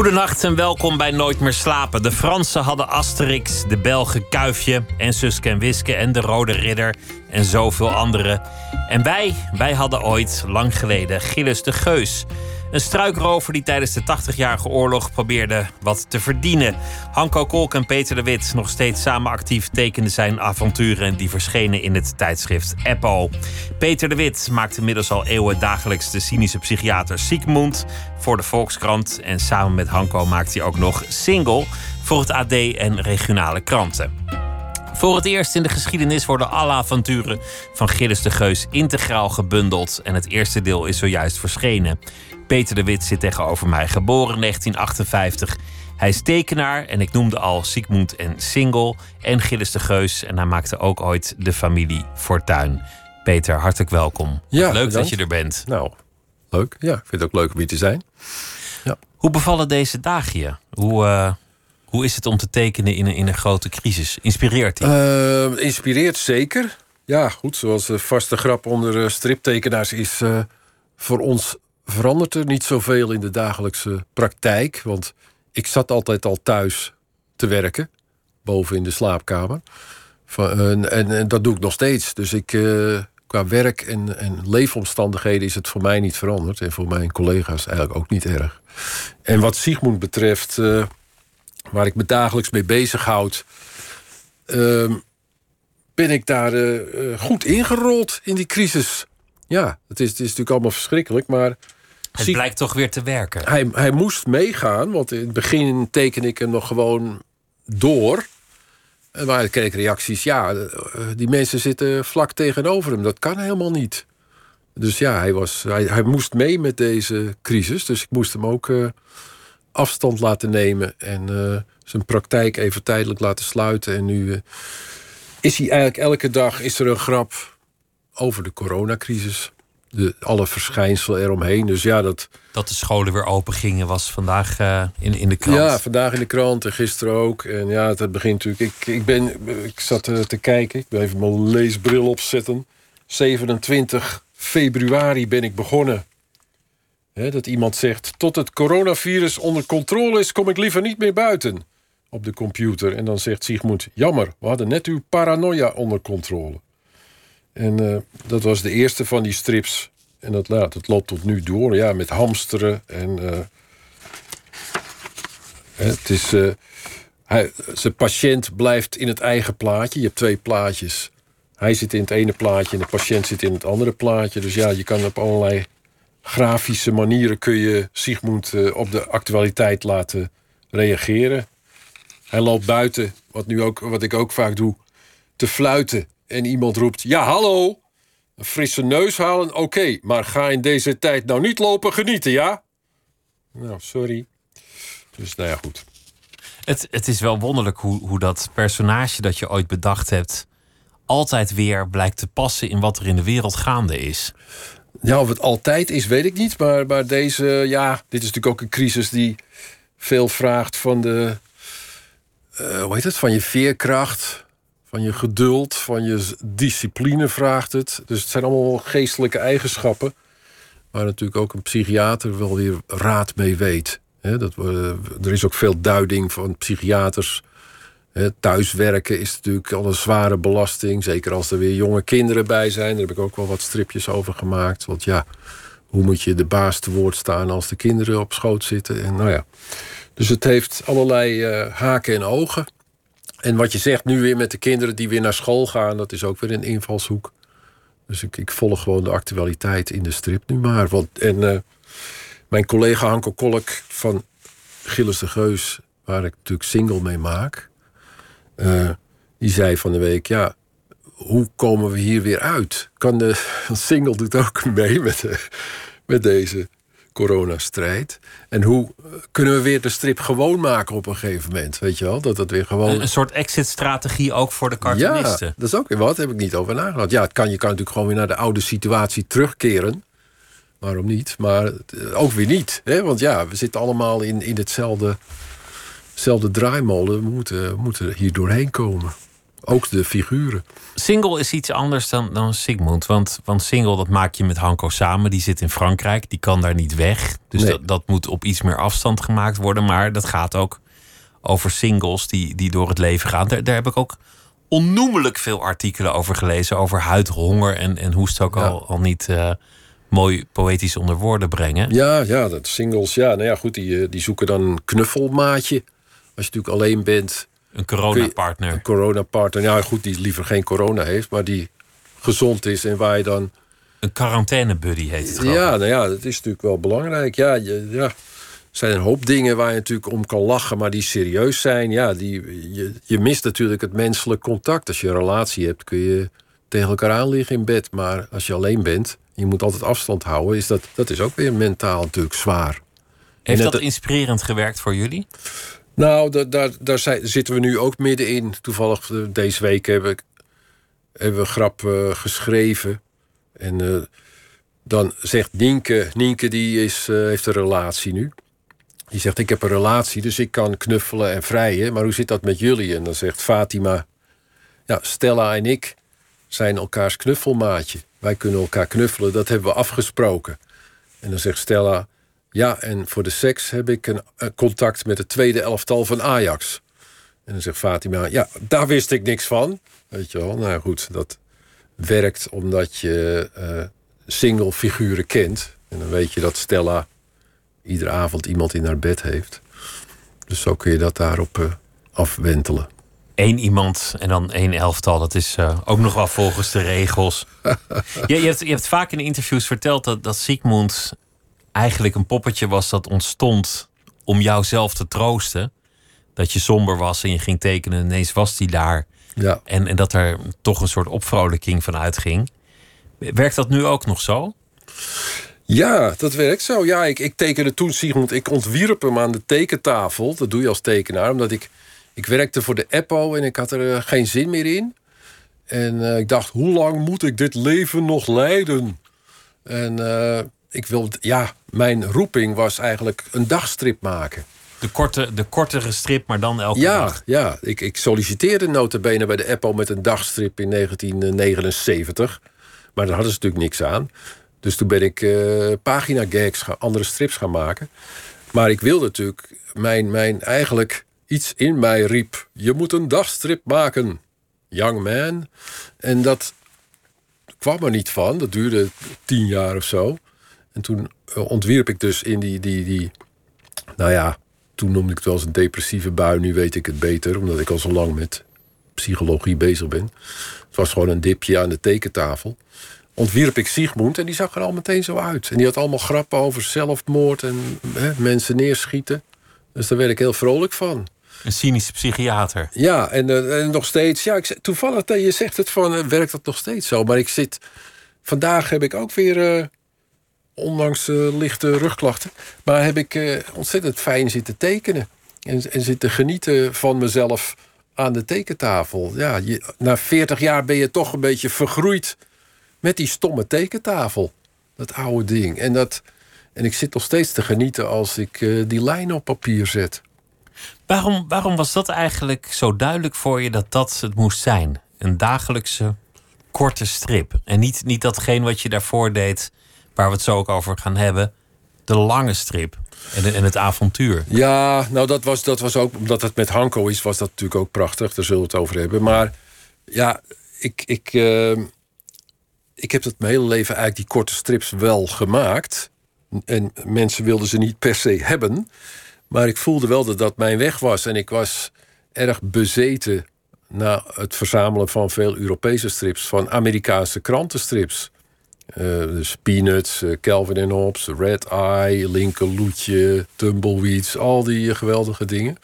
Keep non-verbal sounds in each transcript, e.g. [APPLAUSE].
Goedenacht en welkom bij Nooit meer slapen. De Fransen hadden Asterix, de Belgen Kuifje en Suske en Wiske en de Rode Ridder en zoveel andere. En wij, wij hadden ooit, lang geleden, Gilles de Geus. Een struikrover die tijdens de 80-jarige oorlog probeerde wat te verdienen. Hanko Kolk en Peter de Wit, nog steeds samen actief, tekenden zijn avonturen die verschenen in het tijdschrift Eppo. Peter de Wit maakt inmiddels al eeuwen dagelijks de cynische psychiater Siegmund voor de Volkskrant. En samen met Hanko maakt hij ook nog Single voor het AD en regionale kranten. Voor het eerst in de geschiedenis worden alle avonturen van Gilles de Geus integraal gebundeld. En het eerste deel is zojuist verschenen. Peter de Wit zit tegenover mij, geboren in 1958. Hij is tekenaar en ik noemde al Sigmund en Single en Gilles de Geus. En hij maakte ook ooit de familie Fortuin. Peter, hartelijk welkom. Ja, leuk bedankt. dat je er bent. Nou, leuk. Ja, ik vind het ook leuk om hier te zijn. Hoe bevallen deze dagen je? Hoe, eh, hoe is het om te tekenen in een, in een grote crisis? Inspireert die? Eh, inspireert zeker. Ja, goed, zoals de vaste grap onder eh, striptekenaars is... eh, voor ons verandert er niet zoveel in de dagelijkse praktijk. Want ik zat altijd al thuis te werken. Boven in de slaapkamer. Van, en, en, en dat doe ik nog steeds. Dus ik, eh, qua werk en, en leefomstandigheden is het voor mij niet veranderd. En voor mijn collega's eigenlijk ook niet erg. En wat Sigmund betreft, eh, waar ik me dagelijks mee bezighoud... ehm, ben ik daar eh, eh, goed ingerold in die crisis. Ja, het is, het is natuurlijk allemaal verschrikkelijk, maar... het blijkt toch weer te werken. hij, hij moest meegaan, want in het begin teken ik hem nog gewoon door. En maar ik kreeg reacties, ja, eh, die mensen zitten vlak tegenover hem. Dat kan helemaal niet. Dus ja, hij, was, hij, hij moest mee met deze crisis. Dus ik moest hem ook afstand laten nemen... en eh, zijn praktijk even tijdelijk laten sluiten. En nu eh, is hij eigenlijk elke dag is er een grap over de coronacrisis. De, alle verschijnselen eromheen. Dus ja, dat, Dat de scholen weer open gingen was vandaag eh, in, in de krant. ja, vandaag in de krant en gisteren ook. En ja, het begint natuurlijk. Ik, ik, ben, ik zat te kijken. Ik ben even mijn leesbril opzetten. 27 februari ben ik begonnen. Dat iemand zegt: Tot het coronavirus onder controle is, kom ik liever niet meer buiten. Op de computer. En dan zegt Sigmund: Jammer, we hadden net uw paranoia onder controle. En eh, dat was de eerste van die strips. En dat, nou, dat loopt tot nu door. Ja, met hamsteren en. eh, Het is, eh, hij, zijn patiënt blijft in het eigen plaatje. Je hebt twee plaatjes. Hij zit in het ene plaatje en de patiënt zit in het andere plaatje. Dus ja, je kan op allerlei grafische manieren... kun je Sigmund eh, op de actualiteit laten reageren. Hij loopt buiten, wat, nu ook, wat ik ook vaak doe, te fluiten. En iemand roept, ja hallo, een frisse neus halen, oké. maar ga in deze tijd nou niet lopen genieten, ja? Nou, sorry. Dus nou ja, goed. Het, het is wel wonderlijk hoe, hoe dat personage dat je ooit bedacht hebt. altijd weer blijkt te passen in wat er in de wereld gaande is. Ja, of het altijd is, weet ik niet. Maar, maar deze, ja, dit is natuurlijk ook een crisis die veel vraagt van de. eh, hoe heet het? Van je veerkracht, van je geduld, van je discipline vraagt het. Dus het zijn allemaal geestelijke eigenschappen. Waar natuurlijk ook een psychiater wel weer raad mee weet. Hè, dat we, er is ook veel duiding van psychiaters. Thuiswerken is natuurlijk al een zware belasting. Zeker als er weer jonge kinderen bij zijn. Daar heb ik ook wel wat stripjes over gemaakt. Want ja, hoe moet je de baas te woord staan als de kinderen op schoot zitten? En nou ja. Dus het heeft allerlei eh, haken en ogen. En wat je zegt nu weer met de kinderen die weer naar school gaan, dat is ook weer een invalshoek. Dus ik, ik volg gewoon de actualiteit in de strip nu maar. Want, en eh, mijn collega Hanko Kolk van Gilles de Geus, waar ik natuurlijk single mee maak, eh, die zei van de week: Ja, hoe komen we hier weer uit? Kan de [LAUGHS] single doet ook mee met, de, met deze coronastrijd. En hoe kunnen we weer de strip gewoon maken op een gegeven moment? Weet je wel? Dat het weer gewoon. Een, een soort exit-strategie ook voor de Ja, cartoonisten. dat is ook weer wat. Heb ik niet over nagedacht. Ja, het kan, je kan natuurlijk gewoon weer naar de oude situatie terugkeren. waarom niet? Maar eh, ook weer niet. Hè? Want ja, we zitten allemaal in, in hetzelfde, hetzelfde draaimolen. Moeten, moeten hier doorheen komen. Ook de figuren. Single is iets anders dan, dan Sigmund. Want, want single, dat maak je met Hanko samen. Die zit in Frankrijk, die kan daar niet weg. Dus Nee. dat, dat moet op iets meer afstand gemaakt worden. Maar dat gaat ook over singles die, die door het leven gaan. Daar, daar heb ik ook onnoemelijk veel artikelen over gelezen. Over huidhonger en, en hoe ze het ook Ja. al, al niet eh, mooi poëtisch onder woorden brengen. Ja, ja, dat singles. Ja, nou ja, goed, die, eh, die zoeken dan een knuffelmaatje. Als je natuurlijk alleen bent, Een coronapartner. een coronapartner. Ja, goed, die liever geen corona heeft, maar die gezond is en waar je dan. Een quarantainebuddy heet het. Ja, nou ja, dat is natuurlijk wel belangrijk. Ja, je, ja. Er zijn een hoop dingen waar je natuurlijk om kan lachen, maar die serieus zijn. Ja, die, je, je mist natuurlijk het menselijk contact. Als je een relatie hebt, kun je tegen elkaar aan liggen in bed. Maar als je alleen bent, je moet altijd afstand houden, is dat, dat is ook weer mentaal natuurlijk zwaar. Heeft dat inspirerend gewerkt voor jullie? Nou, da- daar, daar zitten we nu ook middenin. Toevallig eh, deze week hebben, hebben we een grap eh, geschreven. En eh, dan zegt Nienke, Nienke die is, heeft een relatie nu. Die zegt, ik heb een relatie, dus ik kan knuffelen en vrijen. Maar hoe zit dat met jullie? En dan zegt Fatima, ja, Stella en ik zijn elkaars knuffelmaatje. Wij kunnen elkaar knuffelen, dat hebben we afgesproken. En dan zegt Stella, ja, en voor de seks heb ik een, een contact met het tweede elftal van Ajax. En dan zegt Fatima, ja, daar wist ik niks van. Weet je wel, nou goed, dat werkt omdat je eh, single figuren kent. En dan weet je dat Stella iedere avond iemand in haar bed heeft. Dus zo kun je dat daarop eh, afwentelen. Eén iemand en dan één elftal. Dat is eh, ook nog wel volgens de regels. [LAUGHS] je, je, hebt, je hebt vaak in interviews verteld dat, dat Sigmund eigenlijk een poppetje was dat ontstond om jou zelf te troosten. Dat je somber was en je ging tekenen en ineens was hij daar. Ja. En, en dat er toch een soort opvrolijking van uitging. Werkt dat nu ook nog zo? Ja, dat werkt zo. Ja, ik, ik tekende toen Sigmund. Ik ontwierp hem aan de tekentafel. Dat doe je als tekenaar. Omdat ik, ik werkte voor de Eppo en ik had er eh, geen zin meer in. En eh, ik dacht, hoe lang moet ik dit leven nog leiden? En eh, ik wilde, ja, mijn roeping was eigenlijk een dagstrip maken. De, korte, de kortere strip, maar dan elke Ja, dag. ja ik, ik solliciteerde notabene bij de Eppo met een dagstrip in 1979. Maar daar hadden ze natuurlijk niks aan. Dus toen ben ik eh pagina gags, andere strips gaan maken. Maar ik wilde natuurlijk, mijn, mijn eigenlijk iets in mij riep... je moet een dagstrip maken, young man. En dat kwam er niet van. Dat duurde tien jaar of zo. En toen eh, ontwierp ik dus in die, die, die nou ja, toen noemde ik het wel eens een depressieve bui. Nu weet ik het beter, omdat ik al zo lang met psychologie bezig ben. Het was gewoon een dipje aan de tekentafel. Ontwierp ik Sigmund en die zag er al meteen zo uit. En die had allemaal grappen over zelfmoord en hè, mensen neerschieten. Dus daar werd ik heel vrolijk van. Een cynische psychiater. Ja, en, eh, en nog steeds. Ja, ik, toevallig, dat je zegt het van, eh, werkt dat nog steeds zo. Maar ik zit. Vandaag heb ik ook weer. eh, ondanks eh, lichte rugklachten. Maar heb ik eh, ontzettend fijn zitten tekenen. En, en zitten genieten van mezelf aan de tekentafel. Ja, na 40 jaar ben je toch een beetje vergroeid met die stomme tekentafel. Dat oude ding. En, dat, en ik zit nog steeds te genieten als ik eh, die lijnen op papier zet. Waarom, waarom was dat eigenlijk zo duidelijk voor je dat dat het moest zijn? Een dagelijkse korte strip. En niet, niet datgene wat je daarvoor deed, waar we het zo ook over gaan hebben. De lange strip en, en het avontuur. Ja, nou dat was, dat was ook, omdat het met Hanko is, was dat natuurlijk ook prachtig. Daar zullen we het over hebben. Maar ja, ik, ik, eh, ik heb het mijn hele leven eigenlijk die korte strips wel gemaakt. En mensen wilden ze niet per se hebben. Maar ik voelde wel dat dat mijn weg was. En ik was erg bezeten na het verzamelen van veel Europese strips. Van Amerikaanse krantenstrips. Eh, dus Peanuts, eh, Calvin en Hobbes, Red Eye, Lincoln Loetje, Tumbleweeds, al die eh, geweldige dingen.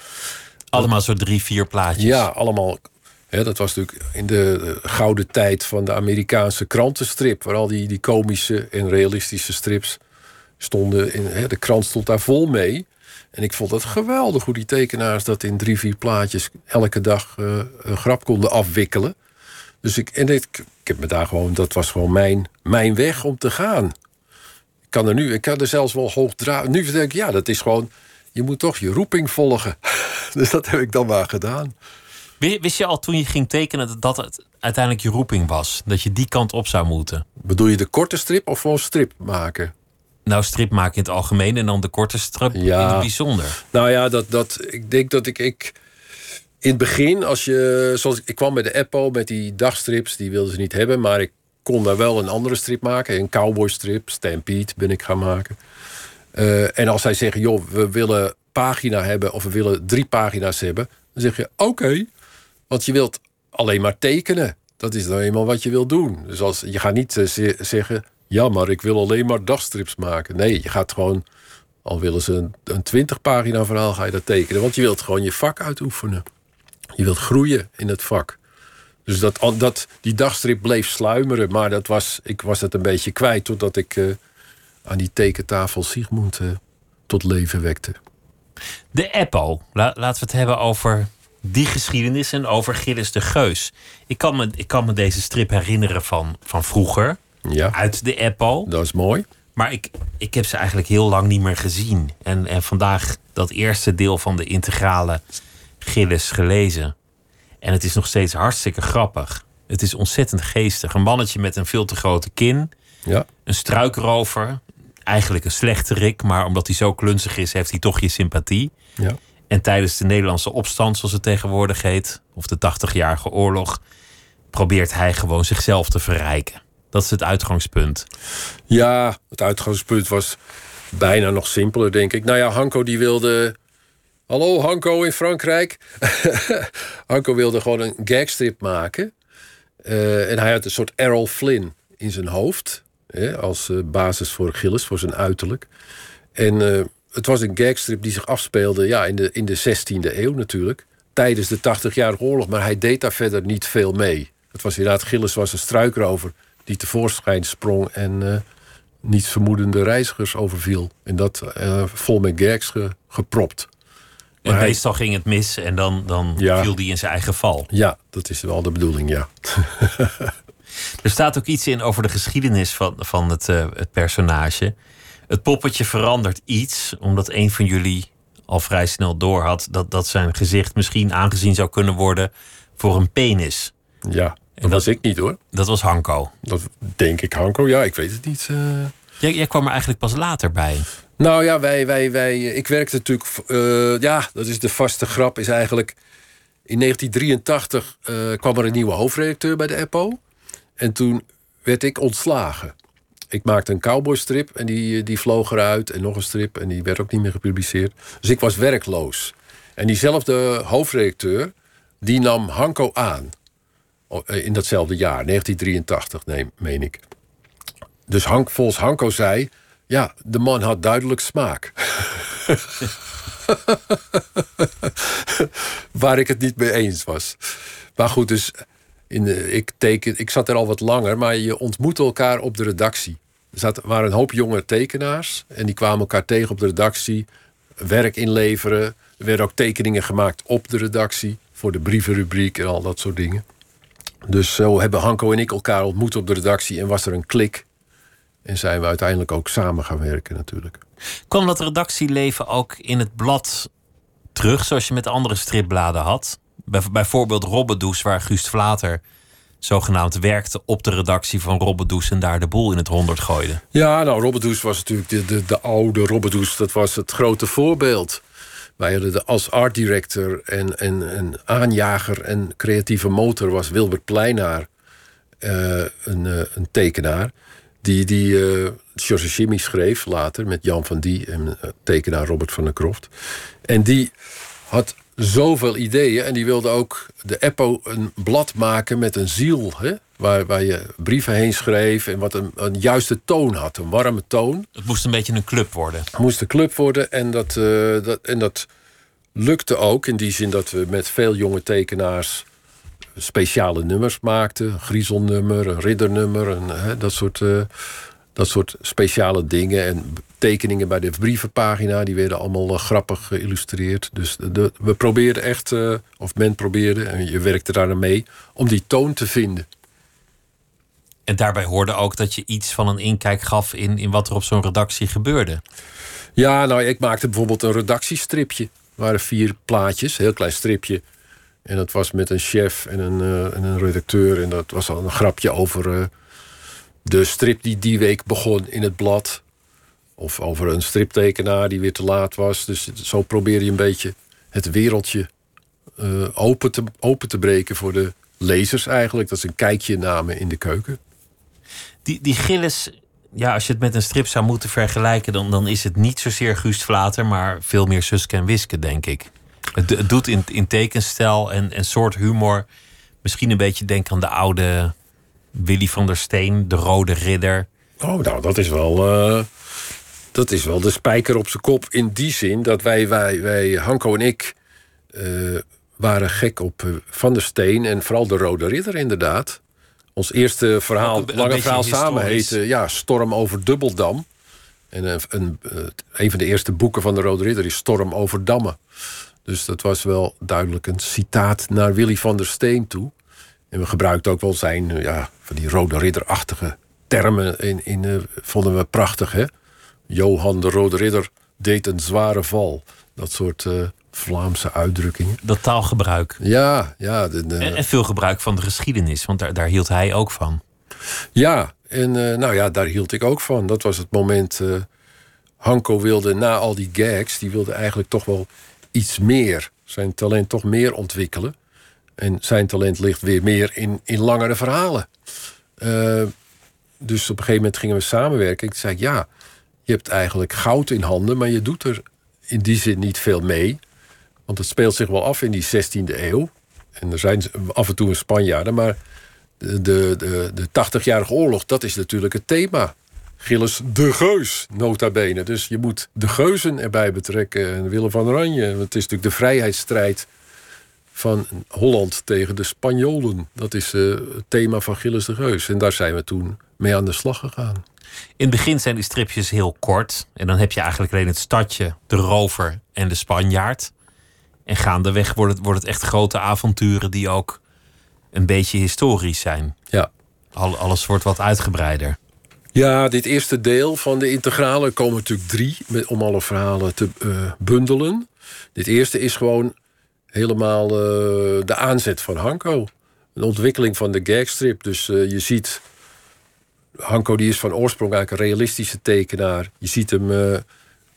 Allemaal zo drie, vier plaatjes. Ja, allemaal. Hè, dat was natuurlijk in de gouden tijd van de Amerikaanse krantenstrip, waar al die, die komische en realistische strips stonden. In, hè, de krant stond daar vol mee. En ik vond het geweldig hoe die tekenaars dat in drie, vier plaatjes elke dag een grap konden afwikkelen. Dus ik, en ik, ik heb me daar gewoon, dat was gewoon mijn, mijn weg om te gaan. Ik kan er nu, ik kan er zelfs wel hoog draaien. Nu denk ik, ja, dat is gewoon, je moet toch je roeping volgen. [LAUGHS] dus dat heb ik dan maar gedaan. Wist je al toen je ging tekenen dat het uiteindelijk je roeping was? Dat je die kant op zou moeten? Bedoel je de korte strip of gewoon strip maken? Nou, strip maken in het algemeen en dan de korte strip Ja. in het bijzonder. Nou ja, dat, dat, ik denk dat ik, ik. In het begin, als je. Zoals, ik kwam bij de Apple met die dagstrips, die wilden ze niet hebben. Maar ik kon daar wel een andere strip maken. Een cowboystrip, Stampede ben ik gaan maken. Eh, en als zij zeggen, joh, we willen pagina hebben of we willen drie pagina's hebben, dan zeg je oké. want je wilt alleen maar tekenen. Dat is nou eenmaal wat je wilt doen. Dus als, je gaat niet eh, ze- zeggen, ja, maar ik wil alleen maar dagstrips maken. Nee, je gaat gewoon, al willen ze een, een 20 pagina verhaal, ga je dat tekenen. Want je wilt gewoon je vak uitoefenen. Je wilt groeien in het vak. Dus dat, dat, die dagstrip bleef sluimeren, maar dat was, ik was het een beetje kwijt totdat ik eh, aan die tekentafel Sigmund eh, tot leven wekte. De Eppo. La- laten we het hebben over die geschiedenis en over Gilles de Geus. Ik kan me, ik kan me deze strip herinneren van, van vroeger, Ja, uit de Eppo. dat is mooi. Maar ik, ik heb ze eigenlijk heel lang niet meer gezien. En, en vandaag dat eerste deel van de integrale Gilles gelezen. En het is nog steeds hartstikke grappig. Het is ontzettend geestig. Een mannetje met een veel te grote kin. Ja, Een struikrover. Eigenlijk een slechterik. Maar omdat hij zo klunzig is, heeft hij toch je sympathie. ja. En tijdens de Nederlandse opstand, zoals het tegenwoordig heet, of de 80-jarige oorlog, probeert hij gewoon zichzelf te verrijken. Dat is het uitgangspunt. Ja, het uitgangspunt was bijna nog simpeler, denk ik. Nou ja, Hanko die wilde. Hallo Hanko in Frankrijk. [LAUGHS] Hanko wilde gewoon een gagstrip maken. Eh, en hij had een soort Errol Flynn in zijn hoofd. Hè, als eh, basis voor Gilles, voor zijn uiterlijk. En eh, het was een gagstrip die zich afspeelde ja, in, de, in de 16e eeuw natuurlijk. Tijdens de 80-jarige oorlog. Maar hij deed daar verder niet veel mee. Het was inderdaad, Gilles was een struikrover die tevoorschijn sprong en niets vermoedende reizigers overviel. En dat vol met gags ge- gepropt. En Maar hij- meestal ging het mis en dan, dan Ja. viel hij in zijn eigen val. Ja, dat is wel de bedoeling, ja. [LAUGHS] Er staat ook iets in over de geschiedenis van, van het, eh, het personage. Het poppetje verandert iets, omdat een van jullie al vrij snel doorhad dat, dat zijn gezicht misschien aangezien zou kunnen worden voor een penis. Ja, dat dat- was ik niet hoor. Dat was Hanko. Dat denk ik, Hanko. Ja, ik weet het niet. eh. Jij, jij kwam er eigenlijk pas later bij. Nou ja, wij, wij, wij, ik werkte natuurlijk. eh, ja, dat is de vaste grap. Is eigenlijk. In 1983 eh, kwam er een nieuwe hoofdredacteur bij de EPO. En toen werd ik ontslagen. Ik maakte een cowboystrip en die, die vloog eruit. En nog een strip en die werd ook niet meer gepubliceerd. Dus ik was werkloos. En diezelfde hoofdredacteur, die nam Hanko aan. O- eh, In datzelfde jaar, 1983, nee, meen ik. Dus Hank, volgens Hanko zei... ja, de man had duidelijk smaak. [LAUGHS] Waar ik het niet mee eens was. Maar goed, dus in ik, teken, ik zat er al wat langer... maar je ontmoette elkaar op de redactie. Er zat, waren een hoop jonge tekenaars... en die kwamen elkaar tegen op de redactie... werk inleveren. Er werden ook tekeningen gemaakt op de redactie... voor de brievenrubriek en al dat soort dingen. Dus zo hebben Hanko en ik elkaar ontmoet op de redactie... en was er een klik... En zijn we uiteindelijk ook samen gaan werken natuurlijk. Kwam dat redactieleven ook in het blad terug, zoals je met andere stripbladen had? Bij, bijvoorbeeld Robbedoes, waar Guust Vlater zogenaamd werkte op de redactie van Robbedoes en daar de boel in het honderd gooide. Ja, nou, Robbedoes was natuurlijk de, de, de oude Robbedoes. Dat was het grote voorbeeld. Wij hadden de, als art director en, en, en aanjager en creatieve motor was Wilbert Pleinaar. eh, een, eh, een tekenaar. Die, die Jimmy schreef later met Jan van Die en eh, tekenaar Robert van der Kroft. En die had zoveel ideeën en die wilde ook de Eppo een blad maken met een ziel. Hè? Waar, waar je brieven heen schreef en wat een, een juiste toon had, een warme toon. Het moest een beetje een club worden. Het moest een club worden en dat, eh, dat, en dat lukte ook in die zin dat we met veel jonge tekenaars speciale nummers maakten. Een griezelnummer, een riddernummer, een, hè, dat, soort, eh, dat soort speciale dingen. En tekeningen bij de brievenpagina, die werden allemaal eh, grappig geïllustreerd. Dus de, we probeerden echt, eh, of men probeerde, en je werkte daar mee, om die toon te vinden. En daarbij hoorde ook dat je iets van een inkijk gaf in, in wat er op zo'n redactie gebeurde. Ja, nou, ik maakte bijvoorbeeld een redactiestripje. Er waren vier plaatjes, een heel klein stripje. En dat was met een chef en een, uh, en een redacteur. En dat was al een grapje over uh, de strip die die week begon in het blad. Of over een striptekenaar die weer te laat was. Dus zo probeer je een beetje het wereldje uh, open, te, open te breken voor de lezers eigenlijk. Dat is een kijkje namen in de keuken. Die, die Gilles, ja, als je het met een strip zou moeten vergelijken... dan, dan is het niet zozeer Guust Vlater, maar veel meer Suske en Wiske, denk ik. Het, het doet in, in tekenstijl en, en soort humor... misschien een beetje denken aan de oude Willy van der Steen... de Rode Ridder. Oh, nou, dat is wel... Uh, dat is wel de spijker op zijn kop in die zin... dat wij, wij, wij Hanko en ik... Uh, waren gek op uh, Van der Steen en vooral de Rode Ridder inderdaad. Ons eerste verhaal, een, een lange verhaal samen heette ja, Storm over Dubbeldam. En een, een, een, van de eerste boeken van de Rode Ridder is Storm over Dammen. Dus dat was wel duidelijk een citaat naar Willy van der Steen toe. En we gebruikten ook wel zijn, ja, van die Rode Ridderachtige termen. In, in, uh, vonden we prachtig, hè? Johan de Rode Ridder deed een zware val. Dat soort uh, Vlaamse uitdrukkingen. Dat taalgebruik. Ja, ja. De, de... En, en, veel gebruik van de geschiedenis, want daar, daar hield hij ook van. Ja, en uh, nou ja, daar hield ik ook van. Dat was het moment. Hanko wilde na al die gags, die wilde eigenlijk toch wel iets meer. Zijn talent toch meer ontwikkelen. En zijn talent ligt weer meer in, in langere verhalen. Uh, dus op een gegeven moment gingen we samenwerken. Ik zei, ja, je hebt eigenlijk goud in handen, maar je doet er in die zin niet veel mee. Want het speelt zich wel af in die 16e eeuw. En er zijn af en toe een Spanjaarden, maar de, de, de, de 80-jarige oorlog, dat is natuurlijk het thema. Gilles de Geus, nota bene. Dus je moet de geuzen erbij betrekken. En Willem van Oranje. Het is natuurlijk de vrijheidsstrijd van Holland tegen de Spanjolen. Dat is uh, het thema van Gilles de Geus. En daar zijn we toen mee aan de slag gegaan. In het begin zijn die stripjes heel kort. En dan heb je eigenlijk alleen het stadje, de rover en de Spanjaard. En gaandeweg wordt het, wordt het echt grote avonturen die ook een beetje historisch zijn. Ja. Al, alles wordt wat uitgebreider. Ja, dit eerste deel van de integrale komen natuurlijk drie om alle verhalen te uh, bundelen. Dit eerste is gewoon helemaal uh, de aanzet van Hanko. Een ontwikkeling van de gagstrip. Dus uh, je ziet. Hanko die is van oorsprong eigenlijk een realistische tekenaar. Je ziet hem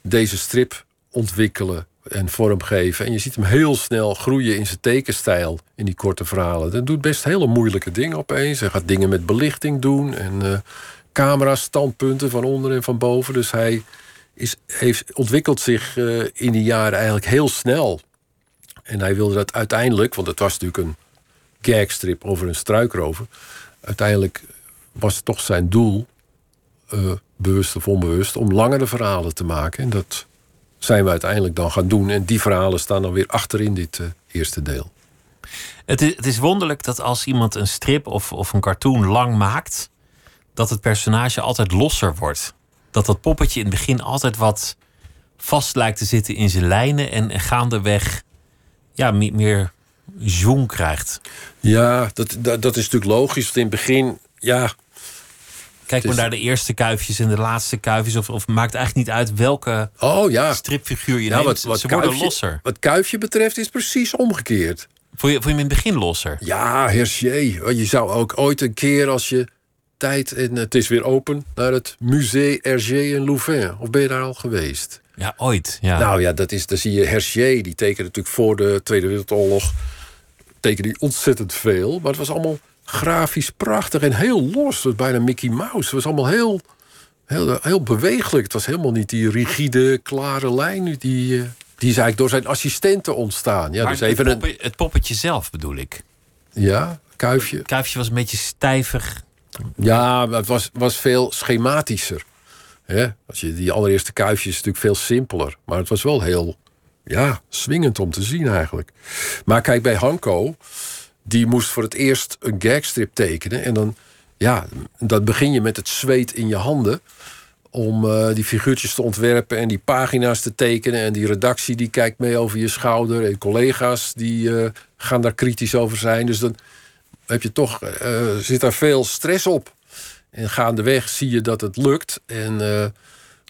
deze strip ontwikkelen en vormgeven. En je ziet hem heel snel groeien in zijn tekenstijl in die korte verhalen. Dat doet best hele moeilijke dingen opeens. Hij gaat dingen met belichting doen en uh, camera-standpunten van onder en van boven. Dus hij is, heeft, ontwikkelt zich uh, in die jaren eigenlijk heel snel. En hij wilde dat uiteindelijk, want het was natuurlijk een gagstrip over een struikrover. Uiteindelijk was het toch zijn doel, uh, bewust of onbewust, om langere verhalen te maken. En dat zijn we uiteindelijk dan gaan doen. En die verhalen staan dan weer achter in dit uh, eerste deel. Het is, het is wonderlijk dat als iemand een strip of, of een cartoon lang maakt, dat het personage altijd losser wordt. Dat dat poppetje in het begin altijd wat vast lijkt te zitten in zijn lijnen en, en gaandeweg ja, meer, meer zoom krijgt. Ja, dat, dat, dat is natuurlijk logisch. Want in het begin, ja, Kijk maar naar de eerste kuifjes en de laatste kuifjes. Of, of maakt eigenlijk niet uit welke oh, ja. stripfiguur je nou, neemt. Wat, wat Ze kuifje, worden losser. Wat kuifje betreft is precies omgekeerd. Vond je, vond je hem in het begin losser? Ja, Hergé. Je zou ook ooit een keer als je tijd... en het is weer open, naar het Musée Hergé in Louvain. Of ben je daar al geweest? Ja, ooit. Ja. Nou ja, dat is, dan zie je Hergé. Die tekende natuurlijk voor de Tweede Wereldoorlog... tekende die ontzettend veel. Maar het was allemaal grafisch prachtig en heel los. Het was bijna Mickey Mouse. Het was allemaal heel, heel, heel bewegelijk. Het was helemaal niet die rigide, klare lijn. Die, die is eigenlijk door zijn assistenten ontstaan. Ja, maar dus even het, poppetje zelf bedoel ik. Ja, kuifje. Kuifje was een beetje stijvig. Ja, het was, was veel schematischer. He? Als je, die allereerste kuifje is natuurlijk veel simpeler. Maar het was wel heel ja, swingend om te zien eigenlijk. Maar kijk, bij Hanko die moest voor het eerst een gagstrip tekenen. En dan, ja, dat begin je met het zweet in je handen. Om uh, die figuurtjes te ontwerpen en die pagina's te tekenen. En die redactie die kijkt mee over je schouder. En collega's die uh, gaan daar kritisch over zijn. Dus dan heb je toch, uh, zit daar veel stress op. En gaandeweg zie je dat het lukt. En eh,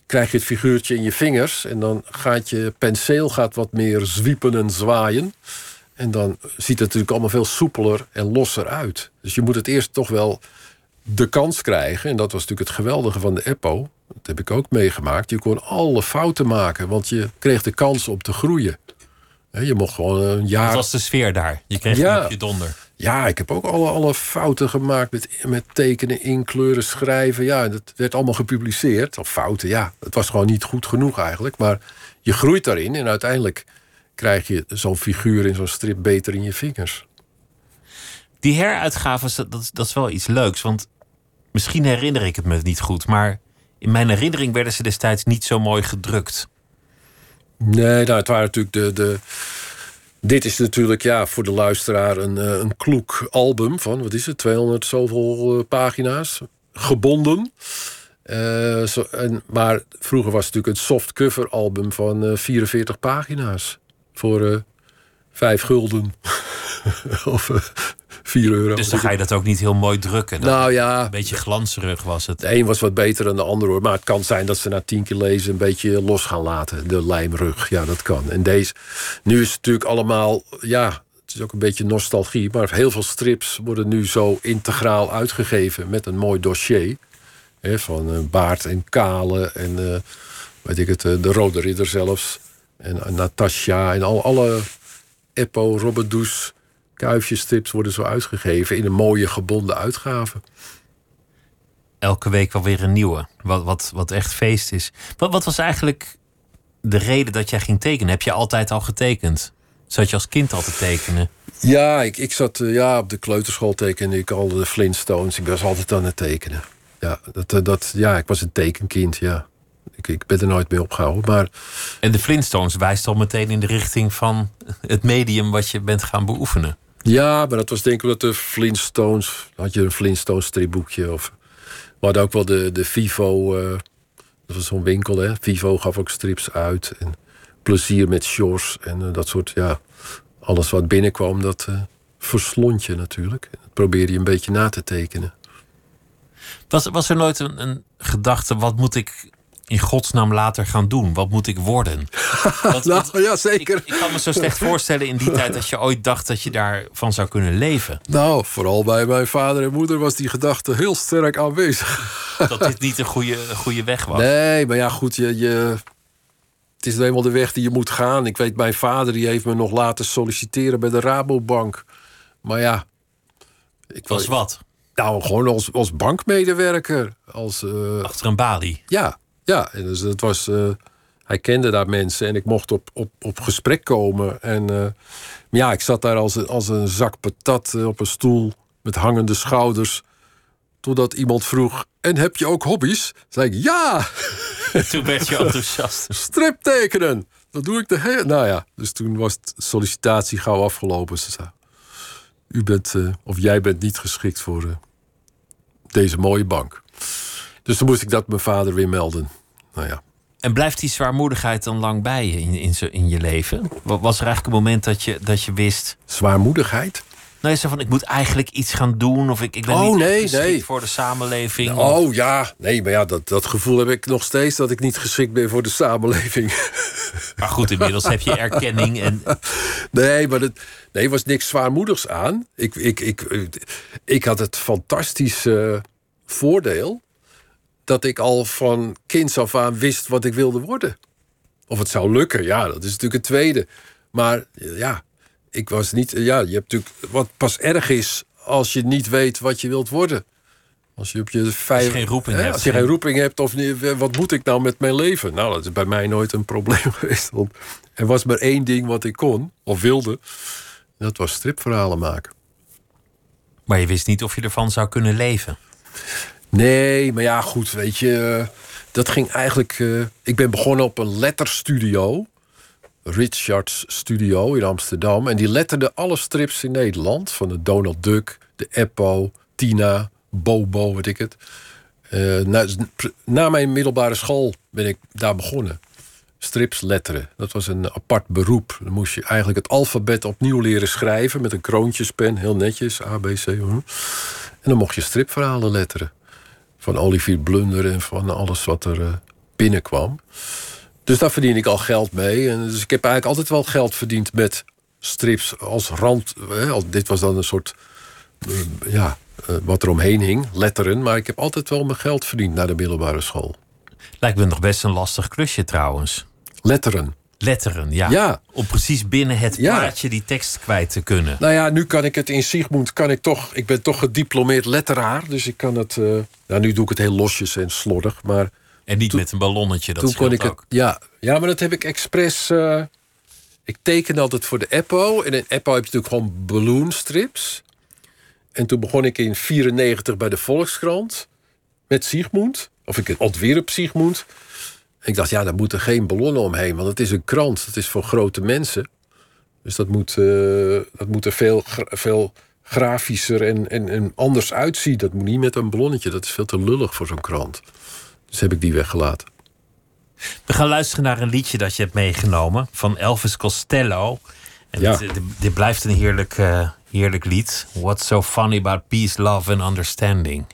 krijg je het figuurtje in je vingers. En dan gaat je penseel gaat wat meer zwiepen en zwaaien. En dan ziet het natuurlijk allemaal veel soepeler en losser uit. Dus je moet het eerst toch wel de kans krijgen. En dat was natuurlijk het geweldige van de Eppo. Dat heb ik ook meegemaakt. Je kon alle fouten maken, want je kreeg de kans om te groeien. Je mocht gewoon een jaar. Dat was de sfeer daar. Je kreeg Ja. een op je donder. Ja, ik heb ook alle, alle fouten gemaakt met, met tekenen, inkleuren, schrijven. Ja, dat werd allemaal gepubliceerd. Of fouten, ja. Het was gewoon niet goed genoeg eigenlijk. Maar je groeit daarin en uiteindelijk krijg je zo'n figuur in zo'n strip beter in je vingers. Die heruitgaves, dat, dat is wel iets leuks. Want misschien herinner ik het me niet goed. Maar in mijn herinnering werden ze destijds niet zo mooi gedrukt. Nee, nou, het waren natuurlijk de, de. Dit is natuurlijk ja, voor de luisteraar een, eh, een kloek album van, wat is het, 200 zoveel eh, pagina's. Gebonden. Eh, zo, maar vroeger was het natuurlijk een softcover album van eh, 44 pagina's. Voor 5 gulden. [LAUGHS] of eh 4 euro. Dus dan ga je dat ook niet heel mooi drukken. Nou ja, Een beetje glanserig was het. de een was wat beter dan de ander hoor. Maar het kan zijn dat ze na tien keer lezen een beetje los gaan laten. De lijmrug, ja dat kan. En deze, nu is het natuurlijk allemaal, ja, het is ook een beetje nostalgie. Maar heel veel strips worden nu zo integraal uitgegeven met een mooi dossier. Hè, van eh, Baart en Kale en eh, weet ik het, de Rode Ridder zelfs. En Natasja en al, alle Eppo, Robert Does, kuifjesstrips worden zo uitgegeven in een mooie gebonden uitgave. Elke week wel weer een nieuwe. Wat, wat, wat echt feest is. Wat, wat was eigenlijk de reden dat jij ging tekenen? Heb je altijd al getekend? Zat je als kind al te tekenen? Ja, ik, ik zat eh, ja, op de kleuterschool tekende ik al de Flintstones. Ik was altijd aan het tekenen. Ja, dat, eh, dat, ja ik was een tekenkind, ja. Ik, ik ben er nooit mee opgehouden. Maar En de Flintstones wijst al meteen in de richting van het medium wat je bent gaan beoefenen. ja, maar dat was denk ik omdat de Flintstones... had je een Flintstones stripboekje. Of, we hadden ook wel de, de Vivo... eh, dat was zo'n winkel, hè. Vivo gaf ook strips uit. En plezier met Shores en eh, dat soort, ja... Alles wat binnenkwam, dat eh, verslond je natuurlijk. Dat probeerde je een beetje na te tekenen. Was, was er nooit een, een gedachte, wat moet ik in godsnaam later gaan doen? Wat moet ik worden? Want- [LAUGHS] want Nou, ja, zeker. ik kan me zo slecht voorstellen in die tijd dat je ooit dacht dat je daarvan zou kunnen leven. Nou, vooral bij mijn vader en moeder was die gedachte heel sterk aanwezig. Dat dit niet een goede, een goede weg was. Nee, maar ja, goed, je, je, het is nou eenmaal de weg die je moet gaan. Ik weet, mijn vader die heeft me nog laten solliciteren bij de Rabobank. Maar ja, ik Was wat? Nou, gewoon als, als bankmedewerker. Als, eh, Achter een balie. ja, ja. En dus het was, eh, hij kende daar mensen en ik mocht op, op, op gesprek komen. En eh, ja, ik zat daar als, een- als een zak patat eh, op een stoel met hangende schouders. Totdat iemand vroeg, en heb je ook hobby's? Zei ik, ja, Toen werd je enthousiast. [LAUGHS] strip tekenen. Dat doe ik de hele... Nou ja, dus toen was de sollicitatie gauw afgelopen. Ze zei, u bent, of jij bent niet geschikt voor deze mooie bank. Dus toen moest ik dat mijn vader weer melden. Nou ja. En blijft die zwaarmoedigheid dan lang bij je in, in, in je leven? Wa- Was er eigenlijk een moment dat je, dat je wist... Zwaarmoedigheid? Nou, je zei van, ik moet eigenlijk iets gaan doen... of ik, ik ben Oh, niet nee, geschikt nee. voor de samenleving. of- Oh ja, nee, maar ja, dat, dat gevoel heb ik nog steeds... dat ik niet geschikt ben voor de samenleving. [LAUGHS] Maar goed, inmiddels heb je erkenning. En [LAUGHS] Nee, maar het, nee, er was niks zwaarmoedigs aan. Ik, ik, ik, ik had het fantastische voordeel dat ik al van kinds af aan wist wat ik wilde worden. Of het zou lukken, ja, dat is natuurlijk het tweede. Maar ja, ik was niet. Ja, je hebt natuurlijk. Wat pas erg is als je niet weet wat je wilt worden. Als je op je vijf. geen roeping hè, hebt, Als je geen- geen roeping hebt, of niet, wat moet ik nou met mijn leven? Nou, dat is bij mij nooit een [LAUGHS] probleem geweest. Want er was maar één ding wat ik kon, of wilde. En dat was stripverhalen maken. Maar je wist niet of je ervan zou kunnen leven. Nee, maar ja, goed, weet je. eh, Dat ging eigenlijk. eh, ik ben begonnen op een letterstudio. Richards Studio in Amsterdam. En die letterde alle strips in Nederland. Van de Donald Duck, de Eppo, Tina, Bobo, weet ik het. Eh, na, na mijn middelbare school ben ik daar begonnen. Strips letteren. Dat was een apart beroep. Dan moest je eigenlijk het alfabet opnieuw leren schrijven... met een kroontjespen, heel netjes, A, B, C. En dan mocht je stripverhalen letteren. Van Olivier Blunder en van alles wat er eh, binnenkwam. Dus daar verdien ik al geld mee. En dus ik heb eigenlijk altijd wel geld verdiend met strips als rand. Hè, dit was dan een soort. eh, ja, eh, wat er omheen hing, letteren. Maar ik heb altijd wel mijn geld verdiend naar de middelbare school. Lijkt me nog best een lastig klusje trouwens. Letteren. Letteren, ja. Ja. Om precies binnen het Ja. plaatje die tekst kwijt te kunnen. Nou ja, nu kan ik het in Sigmund, kan ik toch. Ik ben toch gediplomeerd letteraar. Dus ik kan het. eh, nou, nu doe ik het heel losjes en slordig. Maar En niet met een ballonnetje, dat toen kon ik ook. het. Ja, ja, maar dat heb ik expres. eh, ik teken altijd voor de Eppo. En in Eppo heb je natuurlijk gewoon balloonstrips. En toen begon ik in 94 bij de Volkskrant. Met Sigmund. Of ik ontwierp Sigmund. Ik dacht, ja, daar moeten geen ballonnen omheen. Want het is een krant. Het is voor grote mensen. Dus dat moet, eh, dat moet er veel, veel grafischer en, en, en anders uitzien. Dat moet niet met een ballonnetje. Dat is veel te lullig voor zo'n krant. Dus heb ik die weggelaten. We gaan luisteren naar een liedje dat je hebt meegenomen van Elvis Costello. En Ja. dit, dit- dit blijft een heerlijk, eh, heerlijk lied. What's so funny about peace, love and understanding?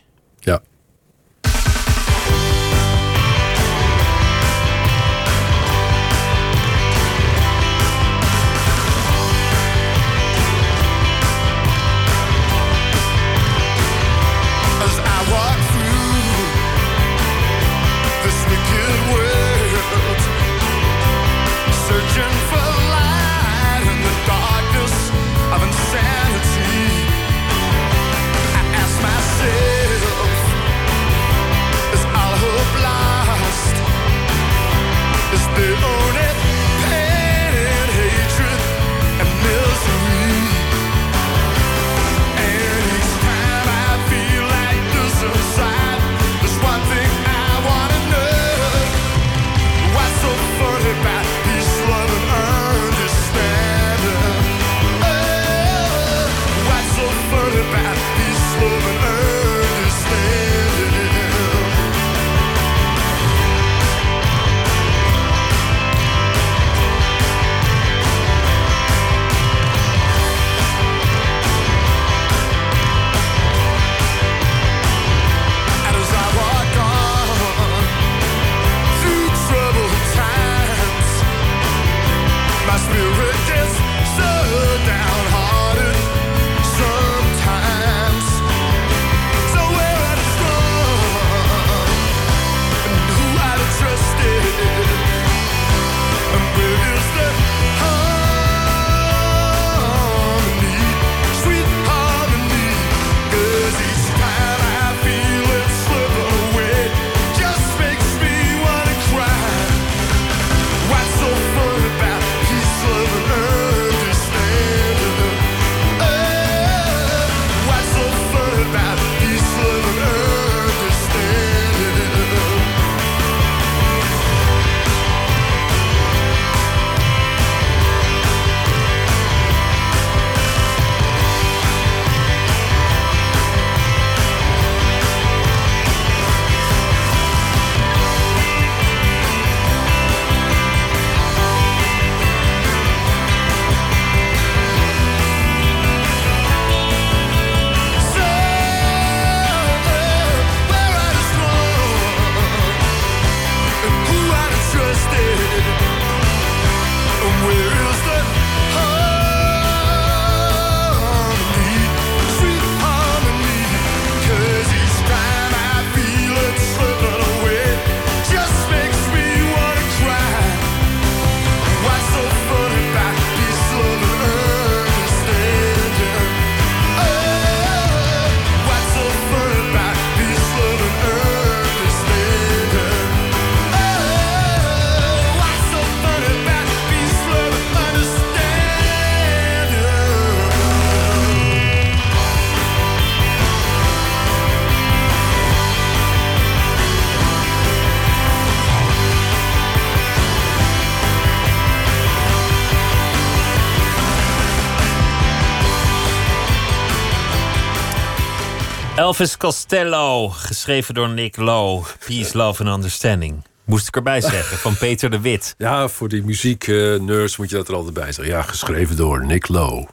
Elvis Costello, geschreven door Nick Lowe. Peace, Love and Understanding. Moest ik erbij zeggen, van Peter de Wit. Ja, voor die muzieknerds moet je dat er altijd bij zeggen. Ja, geschreven door Nick Lowe.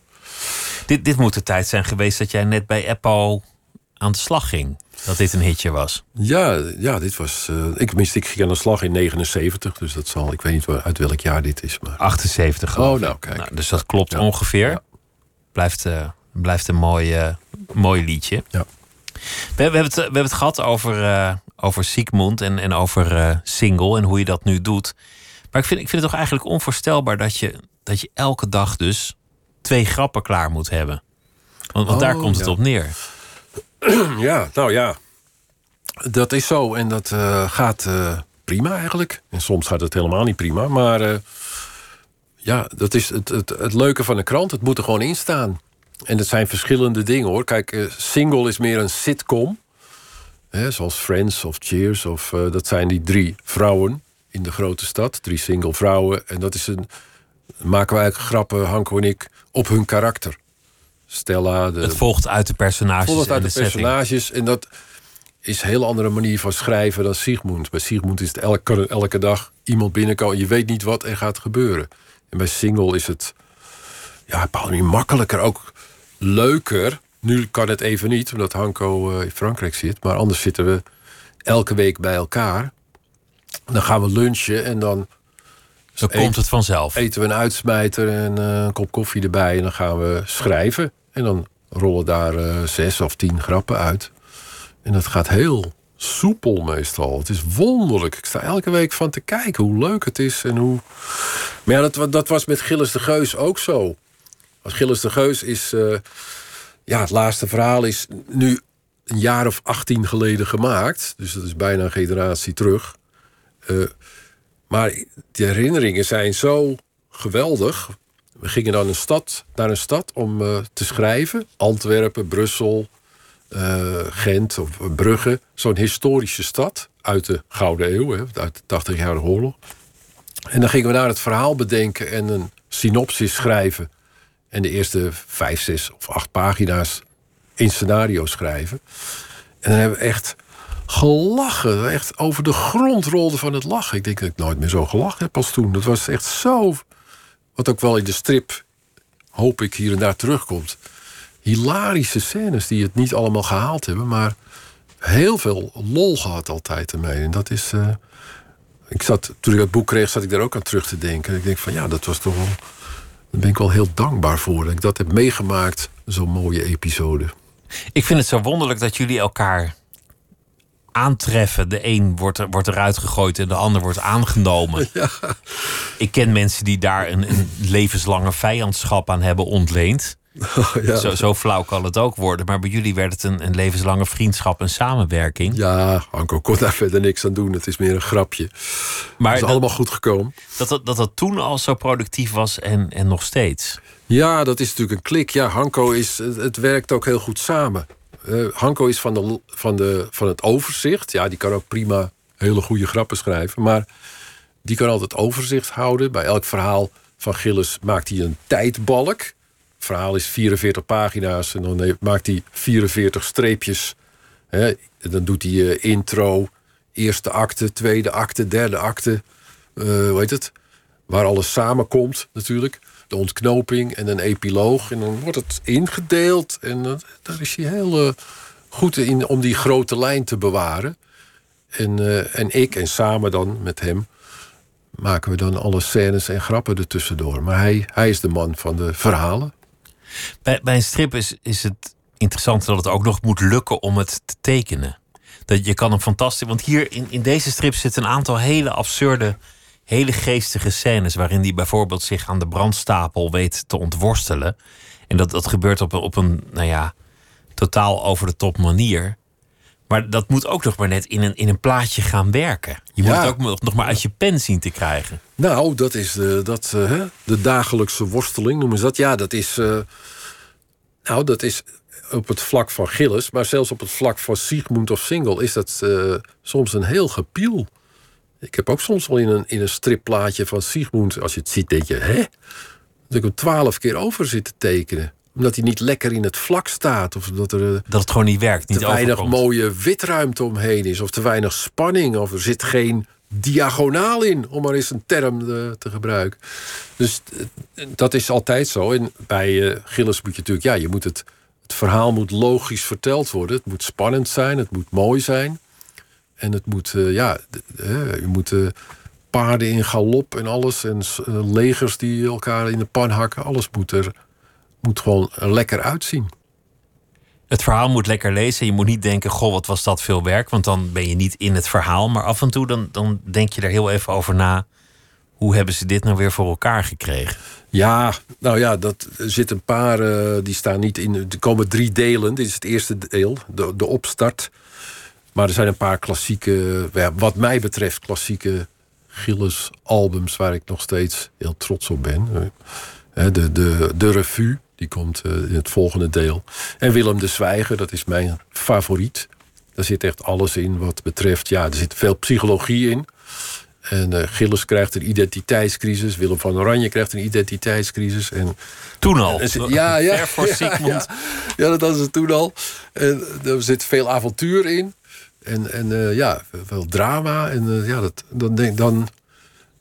Dit, dit moet de tijd zijn geweest dat jij net bij Apple aan de slag ging. dat dit een hitje was. Ja, ja dit was. eh, ik, ik ging aan de slag in 79, dus dat zal. Ik weet niet uit welk jaar dit is. Maar 78 geloof Oh, nou, kijk. dus dat klopt ongeveer. Ja. Blijft, eh, blijft een mooi, eh, mooi liedje. Ja. We, hebben het, we hebben het gehad over, eh over Sigmund en, en over eh, single en hoe je dat nu doet. Maar ik vind, ik vind het toch eigenlijk onvoorstelbaar dat je, dat je elke dag dus twee grappen klaar moet hebben. Want, want daar Oh, komt het op neer. [CLEARS THROAT] ja, nou ja. Dat is zo en dat eh, gaat prima eigenlijk. En soms gaat het helemaal niet prima. Maar ja, dat is het, het, het leuke van een krant. Het moet er gewoon in staan. En dat zijn verschillende dingen hoor. Kijk, eh, single is meer een sitcom. Hè, zoals Friends of Cheers. Of, eh, dat zijn die drie vrouwen in de grote stad. Drie single vrouwen. En dat is een. Maken we eigenlijk grappen, Hanko en ik, op hun karakter. Stella, de, Het volgt uit de personages Volgens en uit de, de setting. personages. En dat is een heel andere manier van schrijven dan Sigmund. Bij Sigmund is het elke, elke dag iemand binnenkomen. Je weet niet wat er gaat gebeuren. En bij Single is het ja, op een bepaalde manier makkelijker. Ook leuker. Nu kan het even niet, omdat Hanko eh, in Frankrijk zit. Maar anders zitten we elke week bij elkaar. Dan gaan we lunchen en dan Dan komt het vanzelf. eten we een uitsmijter en eh, een kop koffie erbij. En dan gaan we schrijven. En dan rollen daar eh, zes of tien grappen uit. En dat gaat heel soepel meestal. Het is wonderlijk. Ik sta elke week van te kijken hoe leuk het is. En hoe... Maar ja, dat was met Gilles de Geus ook zo. Want Gilles de Geus is... eh, ja, het laatste verhaal is nu een jaar of 18 geleden gemaakt. Dus dat is bijna een generatie terug. Eh, maar de herinneringen zijn zo geweldig. We gingen dan een stad, naar een stad om eh, te schrijven. Antwerpen, Brussel, eh, Gent of Brugge. Zo'n historische stad uit de Gouden Eeuw, hè, uit de 80-jarige oorlog. En dan gingen we daar het verhaal bedenken en een synopsis schrijven. En de eerste vijf, zes of acht pagina's in scenario schrijven. En dan hebben we echt gelachen. Echt over de grond rolde van het lachen. Ik denk dat ik nooit meer zo gelachen heb als toen. Dat was echt zo... Wat ook wel in de strip, hoop ik, hier en daar terugkomt. Hilarische scènes die het niet allemaal gehaald hebben. Maar heel veel lol gehad altijd ermee. En dat is... eh, ik zat, toen ik dat boek kreeg, zat ik daar ook aan terug te denken. Ik denk van ja, dat was toch wel... Daar ben ik wel heel dankbaar voor. Dat ik dat heb meegemaakt, zo'n mooie episode. Ik vind het zo wonderlijk dat jullie elkaar aantreffen. De een wordt, er, wordt eruit gegooid en de ander wordt aangenomen. [LAUGHS] Ik ken mensen die daar een, een levenslange vijandschap aan hebben ontleend. [LAUGHS] ja. Zo, zo flauw kan het ook worden. Maar bij jullie werd het een, een levenslange vriendschap en samenwerking. Ja, Anko kon daar verder niks aan doen. Het is meer een grapje. maar Het is dat, allemaal goed gekomen. dat, dat, dat dat toen al zo productief was en, en nog steeds. Ja, dat is natuurlijk een klik. Ja, Hanko is, het, het werkt ook heel goed samen. Eh, Hanko is van, de, van, de, van het overzicht. Ja, die kan ook prima hele goede grappen schrijven. Maar die kan altijd overzicht houden. Bij elk verhaal van Gilles maakt hij een tijdbalk. Verhaal is 44 pagina's en dan maakt hij 44 streepjes. Hè, dan doet hij eh, intro, eerste acte, tweede acte, derde acte. eh hoe heet het? Waar alles samenkomt natuurlijk. De ontknoping en een epiloog. En dan wordt het ingedeeld. En dat- daar is hij heel eh, goed in om die grote lijn te bewaren. En, en ik en samen dan met hem maken we dan alle scènes en grappen ertussendoor. Maar hij, hij is de man van de verhalen. Bij, een strip is, is het interessant dat het ook nog moet lukken om het te tekenen. Dat je kan een fantastisch. Want hier in, in deze strip zitten een aantal hele absurde, hele geestige scènes. waarin hij bijvoorbeeld zich aan de brandstapel weet te ontworstelen. En dat, dat gebeurt op op een, nou ja, totaal over de top manier. Maar dat moet ook nog maar net in een, in een plaatje gaan werken. Je moet Ja. het ook nog nog maar uit je pen zien te krijgen. Nou, dat is de, dat, eh, hè, de dagelijkse worsteling, noemen ze dat. Ja, dat is. eh, nou, dat is op het vlak van Gilles, maar zelfs op het vlak van Sigmund of Single is dat eh, soms een heel gepiel. Ik heb ook soms wel in een, in een stripplaatje van Sigmund, als je het ziet, denk je, hè? Dat ik hem twaalf keer over zit te tekenen. Omdat hij niet lekker in het vlak staat. Of dat er eh, Dat het gewoon niet werkt. Niet te weinig overkomt. mooie witruimte omheen is. Of te weinig spanning. Of er zit geen diagonaal in, om maar eens een term eh, te gebruiken. Dus eh, dat is altijd zo. En bij Gilles moet je natuurlijk, ja, je moet het het verhaal moet logisch verteld worden. Het moet spannend zijn, het moet mooi zijn. En het moet, ja, je moet paarden in galop en alles. En legers die elkaar in de pan hakken. Alles moet er moet gewoon er lekker uitzien. Het verhaal moet lekker lezen. Je moet niet denken, goh, wat was dat veel werk. Want dan ben je niet in het verhaal. Maar af en toe dan, dan denk je er heel even over na. Hoe hebben ze dit nou weer voor elkaar gekregen? Ja, nou ja, dat zitten een paar, eh, die staan niet in. Er komen drie delen. Dit is het eerste deel, de, de opstart. Maar er zijn een paar klassieke, ja, wat mij betreft, klassieke Gilles albums waar ik nog steeds heel trots op ben. Eh, De, de, de revue, die komt eh, in het volgende deel. En Willem de Zwijger, dat is mijn favoriet. Daar zit echt alles in wat betreft, ja, er zit veel psychologie in. En eh, Gilles krijgt een identiteitscrisis. Willem van Oranje krijgt een identiteitscrisis. En, Toen al. en ja, ja, ja, [LAUGHS] Sigmund. Ja, ja, dat hadden ze toen al. En er zit veel avontuur in. En, en eh, ja, veel drama. En eh, ja, dat, dan, denk, dan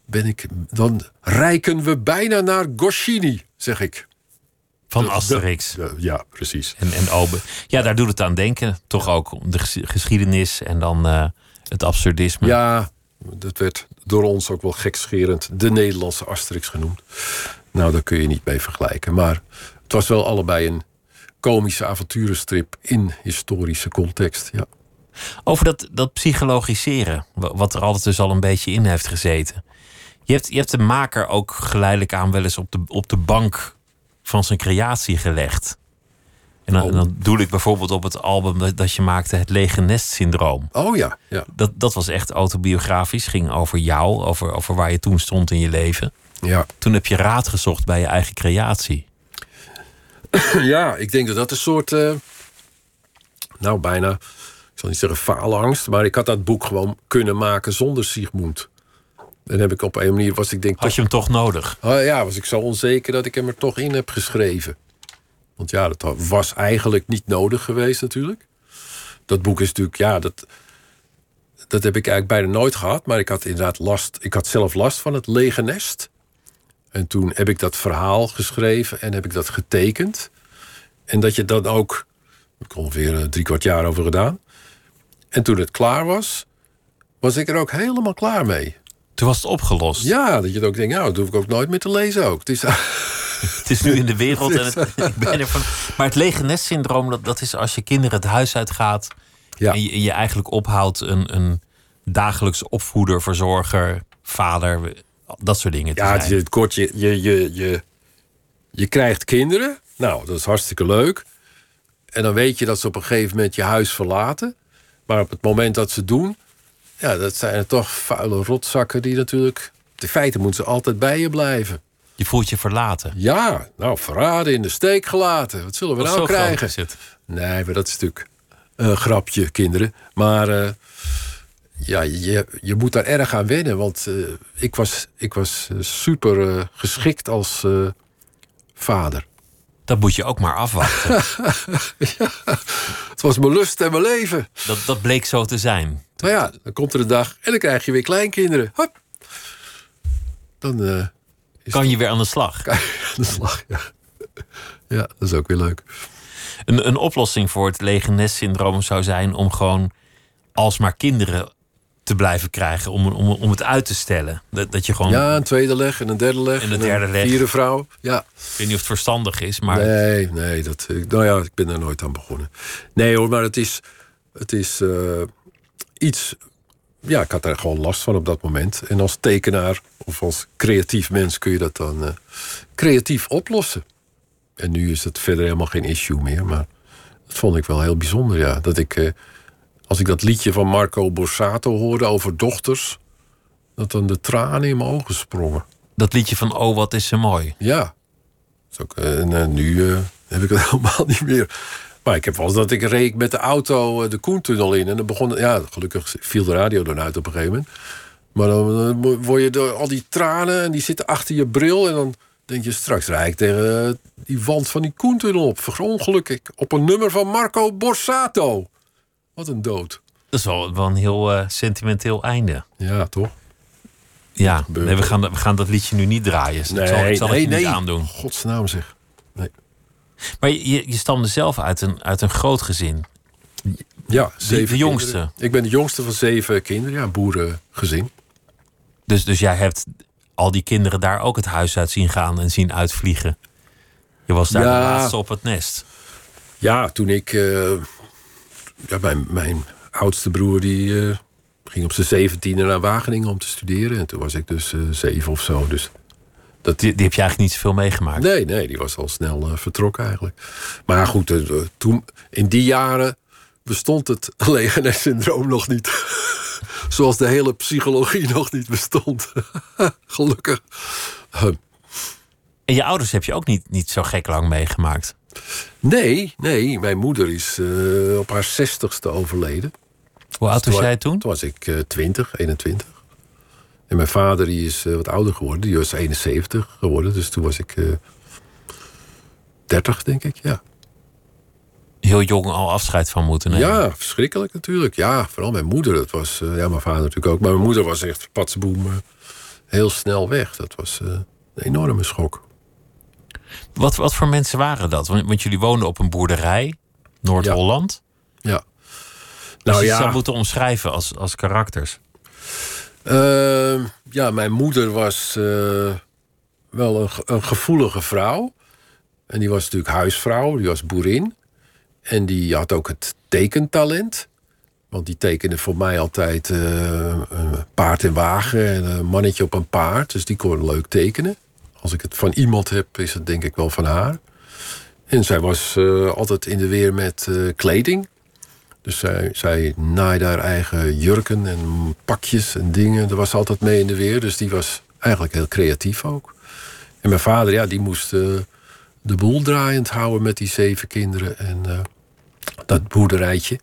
ben ik. Dan rijken we bijna naar Goscinny, zeg ik. Van Asterix. De- ja, precies. En, en Obe. Ja, daar doet het aan denken. Toch ook om de ges- geschiedenis en dan eh, het absurdisme. Ja, dat werd door ons ook wel gekscherend de Nederlandse Asterix genoemd. Nou, daar kun je niet mee vergelijken. Maar het was wel allebei een komische avonturenstrip in historische context. Ja. Over dat, dat psychologiseren, wa- wat er altijd dus al een beetje in heeft gezeten. Je hebt, je hebt de maker ook geleidelijk aan wel eens op de, op de bank van zijn creatie gelegd. En dan, Oh. dan doe ik bijvoorbeeld op het album dat, dat je maakte, Het Lege Nest Syndroom. Oh ja, ja. Dat, dat was echt autobiografisch, ging over jou, over, over waar je toen stond in je leven. ja. Toen heb je raad gezocht bij je eigen creatie. [CLEARS THROAT] Ja, ik denk dat dat een soort. eh, nou, bijna. Ik zal niet zeggen faalangst. Maar ik had dat boek gewoon kunnen maken zonder Sigmund. En heb ik op een manier. Was ik denk. Had je hem toch nodig? Oh ja, was ik zo onzeker dat ik hem er toch in heb geschreven. Want ja, dat was eigenlijk niet nodig geweest natuurlijk. Dat boek is natuurlijk, ja, dat, dat heb ik eigenlijk bijna nooit gehad. Maar ik had inderdaad last, ik had zelf last van het lege nest. En toen heb ik dat verhaal geschreven en heb ik dat getekend. En dat je dan ook, heb ik ongeveer eh, drie kwart jaar over gedaan. En toen het klaar was, was ik er ook helemaal klaar mee. Toen was het opgelost. Ja, dat je ook denkt, nou, dat hoef ik ook nooit meer te lezen ook. Het is, [LAUGHS] Het is nu in de wereld. En [LAUGHS] het, ik ben ervan. Maar het lege nest syndroom, dat, dat is als je kinderen het huis uitgaat. Ja. En, je, je eigenlijk ophoudt een, een dagelijks opvoeder, verzorger, vader. Dat soort dingen te Ja, het is het kort, je, je, je, je, je krijgt kinderen. Nou, dat is hartstikke leuk. En dan weet je dat ze op een gegeven moment je huis verlaten. Maar op het moment dat ze doen... Ja, dat zijn er toch vuile rotzakken die natuurlijk... In feite moeten ze altijd bij je blijven. Je voelt je verlaten. Ja, nou, verraden, in de steek gelaten. Wat zullen we Of nou krijgen? is het. Nee, maar dat is natuurlijk een grapje, kinderen. Maar eh, ja, je, je moet daar erg aan wennen. Want eh, ik was, ik was eh, super geschikt als vader. Dat moet je ook maar afwachten. [LAUGHS] Het was mijn lust en mijn leven. dat, dat bleek zo te zijn. Nou ja, dan komt er een dag en dan krijg je weer kleinkinderen. Hop. Dan eh Kan je weer aan de slag. het aan de slag. Ja. ja, dat is ook weer leuk. Een, een oplossing voor het lege nest syndroom zou zijn om gewoon alsmaar kinderen te blijven krijgen. Om, om, om het uit te stellen. Dat, dat je gewoon, Ja, een tweede leg en een derde leg. En een derde leg. vierde vrouw. Ja. ik weet niet of het verstandig is, maar Nee, nee, dat, eh, nou ja, ik ben er nooit aan begonnen. Nee hoor, maar het is, het is eh, iets... Ja, ik had daar gewoon last van op dat moment. En als tekenaar of als creatief mens kun je dat dan eh, creatief oplossen. En nu is het verder helemaal geen issue meer. Maar dat vond ik wel heel bijzonder, ja. Dat ik, eh, als ik dat liedje van Marco Borsato hoorde over dochters... dat dan de tranen in mijn ogen sprongen. dat liedje van Oh, wat is ze mooi. Ja. Eh, en nu heb ik het [LAUGHS] helemaal niet meer. Maar ik heb wel eens dat ik reed met de auto eh, de Koentunnel in. En dan begon... Ja, gelukkig viel de radio dan uit op een gegeven moment. Maar dan word je door al die tranen en die zitten achter je bril. En dan denk je straks rijd ik tegen eh, die wand van die Koentunnel op. Verongeluk ik op een nummer van Marco Borsato. Wat een dood. Dat is wel, wel een heel eh, sentimenteel einde. Ja, toch? Ja, nee, we, gaan, we gaan dat liedje nu niet draaien. ik zal, ik zal het je niet aandoen. Godsnaam zeg. Maar je, je stamde zelf uit een, uit een groot gezin. Ja, zeven de jongste? kinderen. Ik ben de jongste van zeven kinderen, ja, boerengezin. Dus, dus jij hebt al die kinderen daar ook het huis uit zien gaan en zien uitvliegen. Je was daar Ja. de laatste op het nest. Ja, toen ik. eh, ja, mijn, mijn oudste broer die eh, ging op zijn zeventiende naar Wageningen om te studeren. En toen was ik dus eh, zeven of zo. Dus Die, die heb je eigenlijk niet zoveel meegemaakt. nee, nee, die was al snel eh, vertrokken eigenlijk. Maar goed, eh, toen, in die jaren bestond het [LAUGHS] Legenes-syndroom nog niet. [LAUGHS] Zoals de hele psychologie nog niet bestond. [LAUGHS] Gelukkig. En je ouders heb je ook niet, niet zo gek lang meegemaakt. nee, nee, mijn moeder is eh, op haar zestigste overleden. Hoe oud was jij toen? Toen was ik 20, 21. En mijn vader die is eh, wat ouder geworden. Die was 71 geworden. Dus toen was ik eh 30, denk ik. Ja. Heel jong al afscheid van moeten nemen. ja, verschrikkelijk natuurlijk. Ja, vooral mijn moeder. Dat was, eh, ja, mijn vader natuurlijk ook. Maar mijn moeder was echt patseboem eh, heel snel weg. Dat was eh, een enorme schok. Wat, wat voor mensen waren dat? Want, want jullie woonden op een boerderij, Noord-Holland. Ja. Dus Nou je zou ja, moeten omschrijven als, als karakters. Eh, ja, mijn moeder was eh, wel een, een gevoelige vrouw. En die was natuurlijk huisvrouw, die was boerin. En die had ook het tekentalent. Want die tekende voor mij altijd eh, een paard en wagen en een mannetje op een paard. Dus die kon leuk tekenen. Als ik het van iemand heb, is het denk ik wel van haar. En zij was eh, altijd in de weer met kleding. Dus zij, zij naaide haar eigen jurken en pakjes en dingen. Daar was altijd mee in de weer. Dus die was eigenlijk heel creatief ook. En mijn vader, ja, die moest eh, de boel draaiend houden met die zeven kinderen. En eh, dat boerderijtje.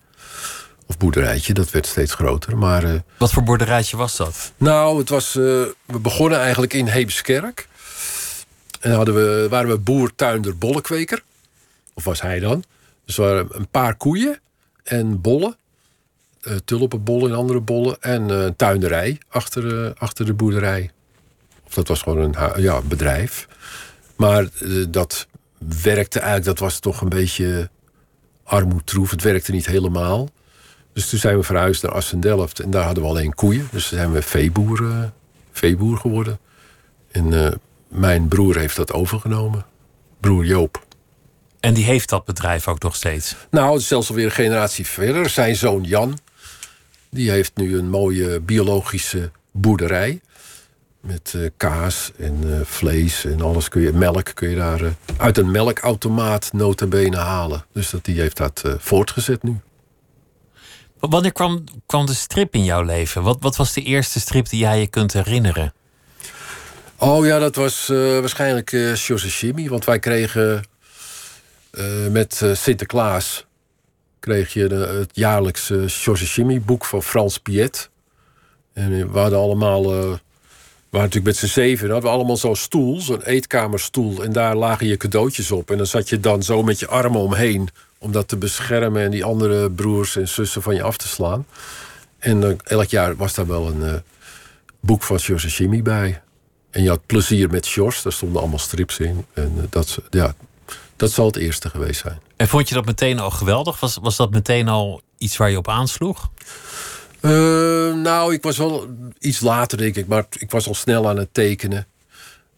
Of boerderijtje, dat werd steeds groter. Maar eh, Wat voor boerderijtje was dat? nou, het was, we begonnen eigenlijk in Heemskerk. En dan hadden we, waren we boer, tuinder, bollenkweker. Of was hij dan? Dus er waren een paar koeien en bollen. eh tulpenbollen en andere bollen. En eh, een tuinderij achter, eh, achter de boerderij. Of dat was gewoon een ja, bedrijf. Maar dat werkte eigenlijk, dat was toch een beetje armoedtroef. Het werkte niet helemaal. Dus toen zijn we verhuisd naar Assendelft. En daar hadden we alleen koeien. Dus zijn we veeboer, veeboer geworden. En mijn broer heeft dat overgenomen. Broer Joop. En die heeft dat bedrijf ook nog steeds. Nou, zelfs alweer een generatie verder. Zijn zoon Jan, die heeft nu een mooie biologische boerderij. Met eh, kaas en eh, vlees en alles kun je, melk kun je daar eh, uit een melkautomaat notabene halen. Dus dat, die heeft dat voortgezet nu. Wanneer kwam, kwam de strip in jouw leven? Wat, wat was de eerste strip die jij je kunt herinneren? Oh ja, dat was waarschijnlijk Shoshimi. Want wij kregen met eh, Sinterklaas... kreeg je de, het jaarlijkse Shoshimi-boek van Frans Piet. En eh, we hadden allemaal... eh, waren natuurlijk met z'n zeven. hadden we allemaal zo'n stoel, zo'n eetkamerstoel. En daar lagen je cadeautjes op. En dan zat je dan zo met je armen omheen... om dat te beschermen en die andere broers en zussen van je af te slaan. En eh, elk jaar was daar wel een... eh, boek van Shoshimi bij. En je had plezier met Sjors, daar stonden allemaal strips in. En eh, dat, ja, dat zal het eerste geweest zijn. En vond je dat meteen al geweldig? Was, was dat meteen al iets waar je op aansloeg? Eh, nou, ik was wel iets later, denk ik, maar ik was al snel aan het tekenen.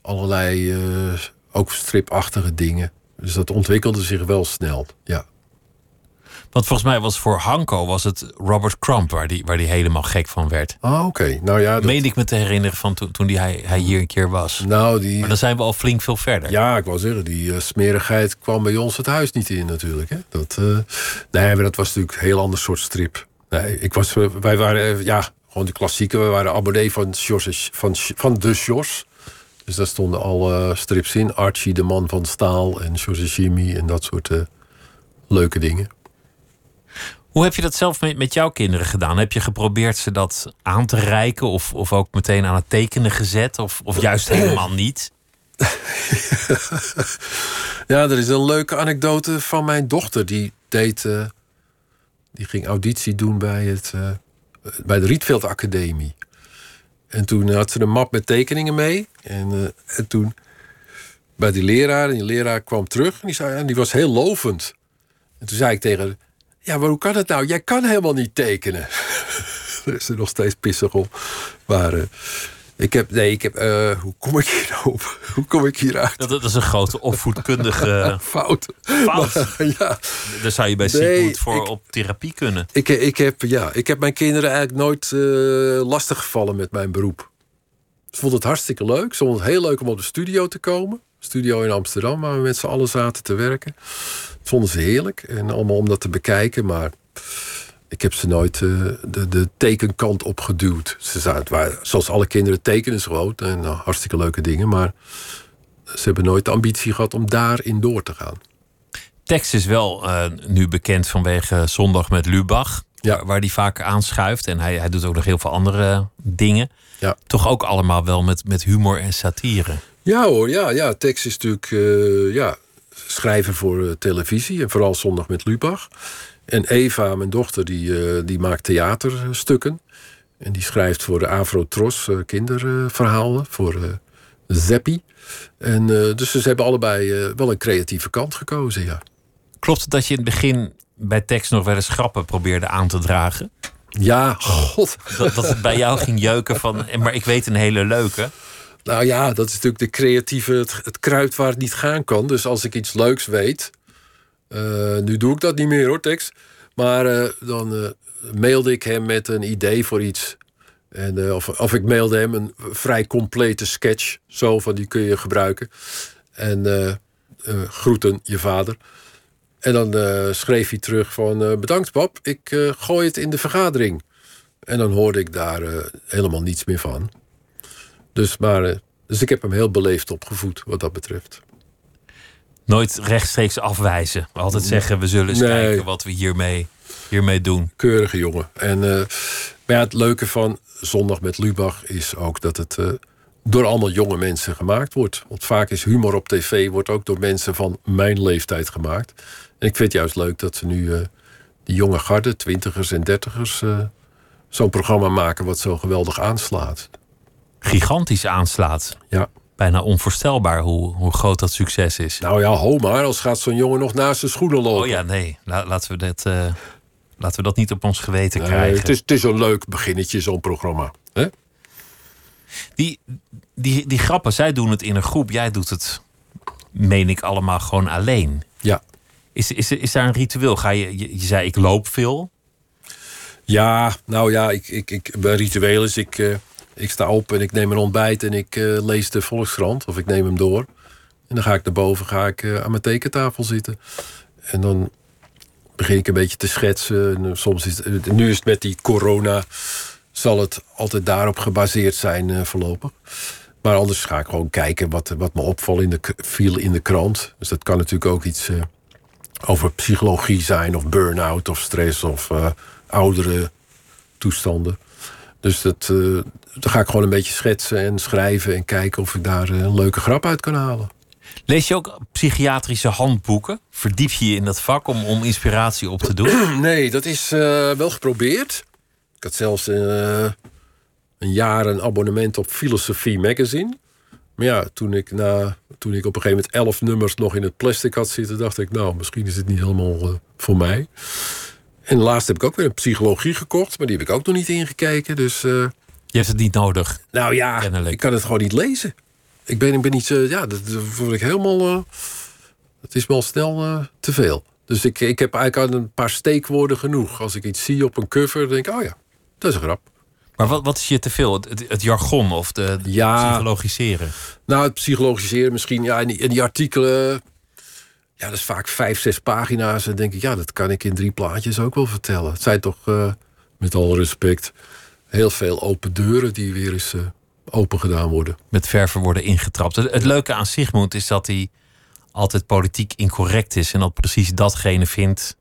Allerlei, eh, ook stripachtige dingen. Dus dat ontwikkelde zich wel snel, ja. Want volgens mij was voor Hanko was het Robert Crump waar die, waar die helemaal gek van werd. Ah, oké. Nou ja, dat- Meen ik me te herinneren van toen, toen die hij, hij hier een keer was. nou, die, Maar dan zijn we al flink veel verder. Ja, ik wou zeggen, die eh, smerigheid kwam bij ons het huis niet in natuurlijk. Hè? Dat, eh, nee, maar dat was natuurlijk een heel ander soort strip. Nee, ik was, eh, wij waren, ja, gewoon de klassieke. We waren abonnee van, van, van de Sjors. Dus daar stonden al eh, strips in. Archie, de man van staal en Jimmy en dat soort leuke dingen. Hoe heb je dat zelf met, met jouw kinderen gedaan? Heb je geprobeerd ze dat aan te reiken? Of, of ook meteen aan het tekenen gezet? Of, of juist [CLEARS THROAT] helemaal niet? Ja, er is een leuke anekdote van mijn dochter. Die deed. eh, die ging auditie doen bij, het, eh, bij de Rietveld Academie. En toen had ze een map met tekeningen mee. En, eh, en toen bij die leraar. En die leraar kwam terug en die, zei, en die was heel lovend. En toen zei ik tegen haar... Ja, maar hoe kan het nou? Jij kan helemaal niet tekenen. Daar [LAUGHS] is ze nog steeds pissig op. Maar eh, ik heb... Nee, ik heb... eh, hoe kom ik hier nou? [LAUGHS] Hoe kom ik hier uit? Dat, dat is een grote opvoedkundige [LAUGHS] Fout. fout. Maar, ja, Daar zou je bij Nee, voor ik- op therapie kunnen. ik, ik, heb, ja, ik heb mijn kinderen eigenlijk nooit eh lastig gevallen met mijn beroep. Ze vonden het hartstikke leuk. Ze vonden het heel leuk om op de studio te komen. Studio in Amsterdam, waar we met z'n allen zaten te werken. Dat vonden ze heerlijk. En allemaal om dat te bekijken. Maar ik heb ze nooit eh, de, de tekenkant opgeduwd. Ze zaten, waren, zoals alle kinderen tekenen ze gewoon. En nou, hartstikke leuke dingen. Maar ze hebben nooit de ambitie gehad om daarin door te gaan. Tex is wel eh, nu bekend vanwege Zondag met Lubach. Ja. Waar, waar hij vaak aanschuift. En hij, hij doet ook nog heel veel andere dingen. Ja. Toch ook allemaal wel met, met humor en satire. Ja hoor, ja, ja. Tex is natuurlijk eh, ja, schrijven voor eh, televisie. En vooral zondag met Lubach. En Eva, mijn dochter, die, eh, die maakt theaterstukken. En die schrijft voor de Afro-Tros kinderverhalen. voor Zeppi. En dus ze hebben allebei wel een creatieve kant gekozen, ja. Klopt het dat je in het begin bij Tex nog wel eens grappen probeerde aan te dragen? Ja, [LAUGHS] god. Dat, dat het bij jou ging jeuken van... "Eh, Maar ik weet een hele leuke. Nou ja, dat is natuurlijk de creatieve, het, kruid waar het niet gaan kan. Dus als ik iets leuks weet. eh, nu doe ik dat niet meer hoor, Tex. Maar eh, dan eh, mailde ik hem met een idee voor iets. En, of, of ik mailde hem een vrij complete sketch. Zo van die kun je gebruiken. En groeten je vader. En dan schreef hij terug van bedankt pap, ik gooi het in de vergadering. En dan hoorde ik daar helemaal niets meer van. Dus, maar, eh, dus ik heb hem heel beleefd opgevoed wat dat betreft. Nooit rechtstreeks afwijzen. Altijd zeggen, we zullen eens Nee. kijken wat we hiermee, hiermee doen. Keurige jongen. En, eh, maar ja, het leuke van Zondag met Lubach is ook dat het eh, door allemaal jonge mensen gemaakt wordt. Want vaak is humor op tv wordt ook door mensen van mijn leeftijd gemaakt. En ik vind het juist leuk dat ze nu eh, die jonge garde, twintigers en dertigers, zo'n programma maken wat zo geweldig aanslaat. Gigantisch aanslaat. Ja. Bijna onvoorstelbaar hoe, hoe groot dat succes is. Nou ja, ho maar, als gaat zo'n jongen nog naast zijn schoenen lopen. Oh ja, nee. La- laten, we dat, eh, laten we dat niet op ons geweten Nee, krijgen. het, is, het is een leuk beginnetje, zo'n programma. hè? Die, die, die grappen, zij doen het in een groep. Jij doet het, meen ik, allemaal gewoon alleen. Ja. Is, is, is daar een ritueel? Ga je, je, je zei, ik loop veel. Ja, nou ja, ik, ik, ik, mijn ritueel is, ik, eh, ik sta op en ik neem een ontbijt en ik eh, lees de Volkskrant. Of ik neem hem door. En dan ga ik naar boven, ga ik eh, aan mijn tekentafel zitten. En dan begin ik een beetje te schetsen. En, eh, soms is nu is het met die corona, zal het altijd daarop gebaseerd zijn eh, voorlopig. Maar anders ga ik gewoon kijken wat, wat me opvalt in de, viel in de krant. Dus dat kan natuurlijk ook iets over psychologie zijn, of burn-out, of stress, of oudere toestanden. Dus dat, eh, dan ga ik gewoon een beetje schetsen en schrijven en kijken of ik daar eh, een leuke grap uit kan halen. Lees je ook psychiatrische handboeken? Verdiep je je in dat vak om, om inspiratie op te doen? [CLEARS THROAT] Nee, dat is eh, wel geprobeerd. Ik had zelfs een jaar een abonnement op Philosophy Magazine. Maar ja, toen ik, na, toen ik op een gegeven moment elf nummers nog in het plastic had zitten, dacht ik, nou, misschien is het niet helemaal voor mij. En laatst heb ik ook weer een psychologie gekocht, maar die heb ik ook nog niet ingekeken. Dus, eh, Je hebt het niet nodig. nou ja, Kennelijk. ik kan het gewoon niet lezen. Ik ben, ik ben niet, zo- ja, dat, dat word ik helemaal, eh, het is me al snel eh, te veel. Dus ik, ik heb eigenlijk al een paar steekwoorden genoeg. Als ik iets zie op een cover, denk ik, oh ja, dat is een grap. Maar wat, wat is je te veel? Het, het, het jargon of de, de Ja. psychologiseren? Nou, het psychologiseren misschien, ja, en die, en die artikelen, ja, dat is vaak vijf, zes pagina's. En denk ik, ja, dat kan ik in drie plaatjes ook wel vertellen. Het zijn toch, eh, met alle respect, heel veel open deuren die weer eens eh, open gedaan worden. Met verven worden ingetrapt. Het, het leuke aan Sigmund is dat hij altijd politiek incorrect is. En dat precies datgene vindt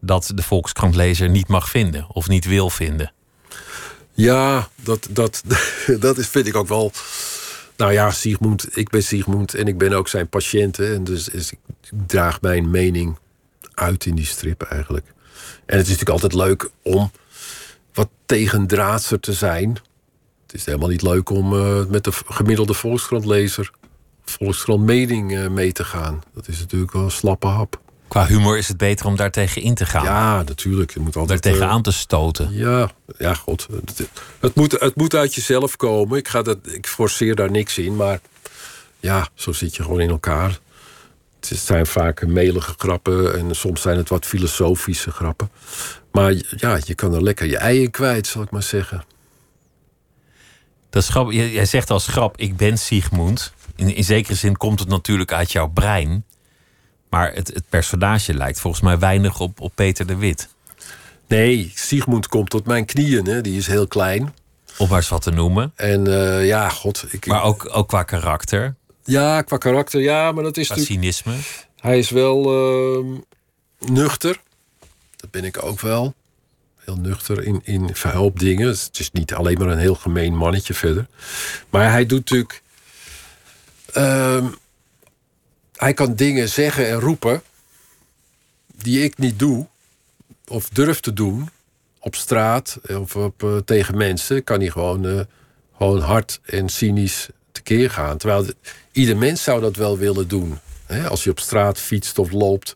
dat de Volkskrantlezer niet mag vinden. Of niet wil vinden. Ja, dat, dat, [LAUGHS] dat is, vind ik ook wel. Nou ja, Sigmund, ik ben Sigmund en ik ben ook zijn patiënt. hè, En dus, dus ik draag mijn mening uit in die strip eigenlijk. En het is natuurlijk altijd leuk om wat tegendraadser te zijn. Het is helemaal niet leuk om eh, met de gemiddelde volkskrantlezer Volkskrant mening eh, mee te gaan. Dat is natuurlijk wel een slappe hap. Qua humor is het beter om daar tegen in te gaan. Ja, natuurlijk. Je moet altijd, tegen eh, aan te stoten. Ja, ja, god. Het, het, moet, het moet uit jezelf komen. Ik, ga dat, ik forceer daar niks in, maar ja, zo zit je gewoon in elkaar. Het zijn vaak melige grappen en soms zijn het wat filosofische grappen. Maar ja, je kan er lekker je ei in kwijt, zal ik maar zeggen. Dat is grappig. Jij jij zegt als grap, ik ben Sigmund. In, in zekere zin komt het natuurlijk uit jouw brein. Maar het, het personage lijkt volgens mij weinig op, op Peter de Wit. Nee, Sigmund komt tot mijn knieën, hè. die is heel klein. Om maar eens wat te noemen. En eh, ja, god. Ik, Maar ook, ook qua karakter, Ja, qua karakter, ja, maar dat is qua natuurlijk... cynisme. Hij is wel ehm, nuchter. Dat ben ik ook wel. Heel nuchter in, in hoop dingen. Het is niet alleen maar een heel gemeen mannetje verder. Maar hij doet natuurlijk... ehm, hij kan dingen zeggen en roepen... die ik niet doe. Of durf te doen. Op straat of op, eh, tegen mensen. Kan hij gewoon, eh, gewoon hard en cynisch tekeer gaan. Terwijl de- ieder mens zou dat wel willen doen. Hè, als je op straat fietst of loopt.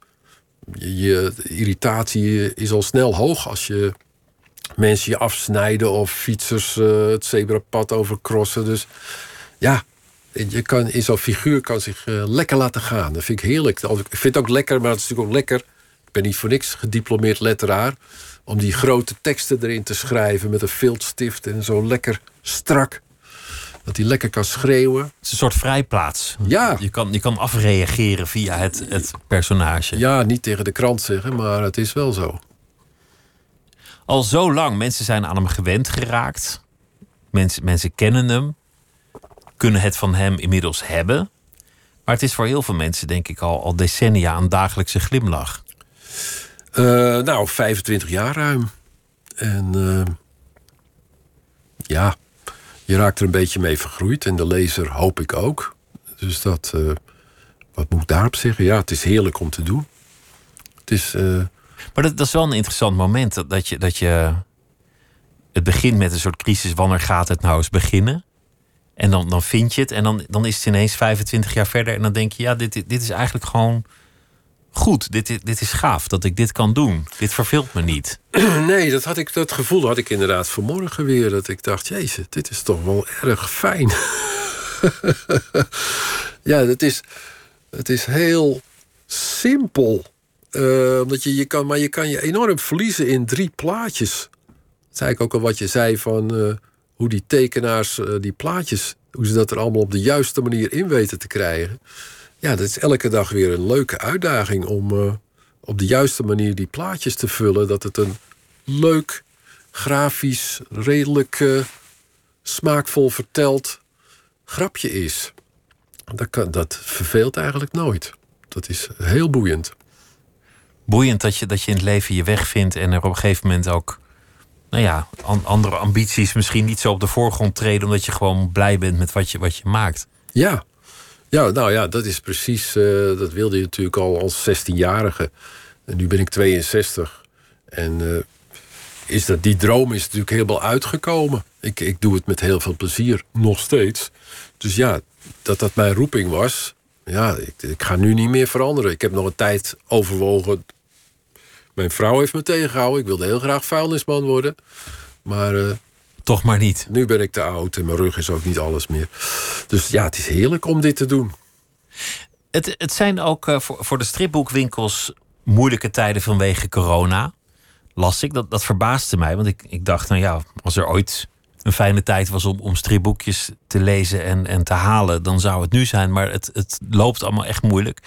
Je, je irritatie is al snel hoog als je mensen je afsnijden of fietsers eh, het zebrapad overcrossen. Dus ja, je kan, in zo'n figuur kan zich eh, lekker laten gaan. Dat vind ik heerlijk. Ik vind het ook lekker, maar het is natuurlijk ook lekker. Ik ben niet voor niks gediplomeerd letteraar. Om die grote teksten erin te schrijven met een viltstift en zo lekker strak. Dat hij lekker kan schreeuwen. Het is een soort vrijplaats. Ja. Je kan, je kan afreageren via het, het personage. Ja, niet tegen de krant zeggen, maar het is wel zo. Al zo lang, mensen zijn aan hem gewend geraakt. Mensen, mensen kennen hem. Kunnen het van hem inmiddels hebben. Maar het is voor heel veel mensen, denk ik, al, al decennia een dagelijkse glimlach. Eh, nou, 25 jaar ruim. En eh, ja, je raakt er een beetje mee vergroeid. En de lezer hoop ik ook. Dus dat, eh, wat moet ik daarop zeggen? Ja, het is heerlijk om te doen. Het is, Maar dat, dat is wel een interessant moment. Dat, dat, je, dat je. Het begint met een soort crisis. Wanneer gaat het nou eens beginnen? En dan, dan vind je het. En dan, dan is het ineens 25 jaar verder. En dan denk je, ja, dit, dit is eigenlijk gewoon goed. Dit, dit, is gaaf dat ik dit kan doen. Dit verveelt me niet. [CLEARS THROAT] nee, dat, had ik, dat gevoel had ik inderdaad vanmorgen weer. Dat ik dacht, jezus, dit is toch wel erg fijn. [LAUGHS] ja, het is, het is heel simpel. Eh, omdat je, je kan, maar je kan je enorm verliezen in drie plaatjes. Dat is eigenlijk ook al wat je zei van eh, hoe die tekenaars eh, die plaatjes, hoe ze dat er allemaal op de juiste manier in weten te krijgen. Ja, dat is elke dag weer een leuke uitdaging om eh, op de juiste manier die plaatjes te vullen. Dat het een leuk, grafisch, redelijk eh, smaakvol verteld grapje is. Dat, dat verveelt eigenlijk nooit. Dat is heel boeiend. Boeiend dat je, dat je in het leven je weg vindt. En er op een gegeven moment ook. Nou ja, an- andere ambities misschien niet zo op de voorgrond treden. Omdat je gewoon blij bent met wat je, wat je maakt. Ja. ja, nou ja, dat is precies. eh, dat wilde je natuurlijk al als 16-jarige. En nu ben ik 62. En eh, is dat, die droom is natuurlijk helemaal uitgekomen. Ik, ik doe het met heel veel plezier, nog steeds. Dus ja, dat dat mijn roeping was. Ja, ik, ik ga nu niet meer veranderen. Ik heb nog een tijd overwogen. Mijn vrouw heeft me tegengehouden. Ik wilde heel graag vuilnisman worden. Maar eh, Toch maar niet. nu ben ik te oud en mijn rug is ook niet alles meer. Dus ja, het is heerlijk om dit te doen. Het, het zijn ook eh, voor, voor de stripboekwinkels moeilijke tijden vanwege corona. Las ik. Dat, dat verbaasde mij. Want ik, ik dacht, nou ja, als er ooit een fijne tijd was om, om stripboekjes te lezen en, en te halen, dan zou het nu zijn. Maar het, het loopt allemaal echt moeilijk.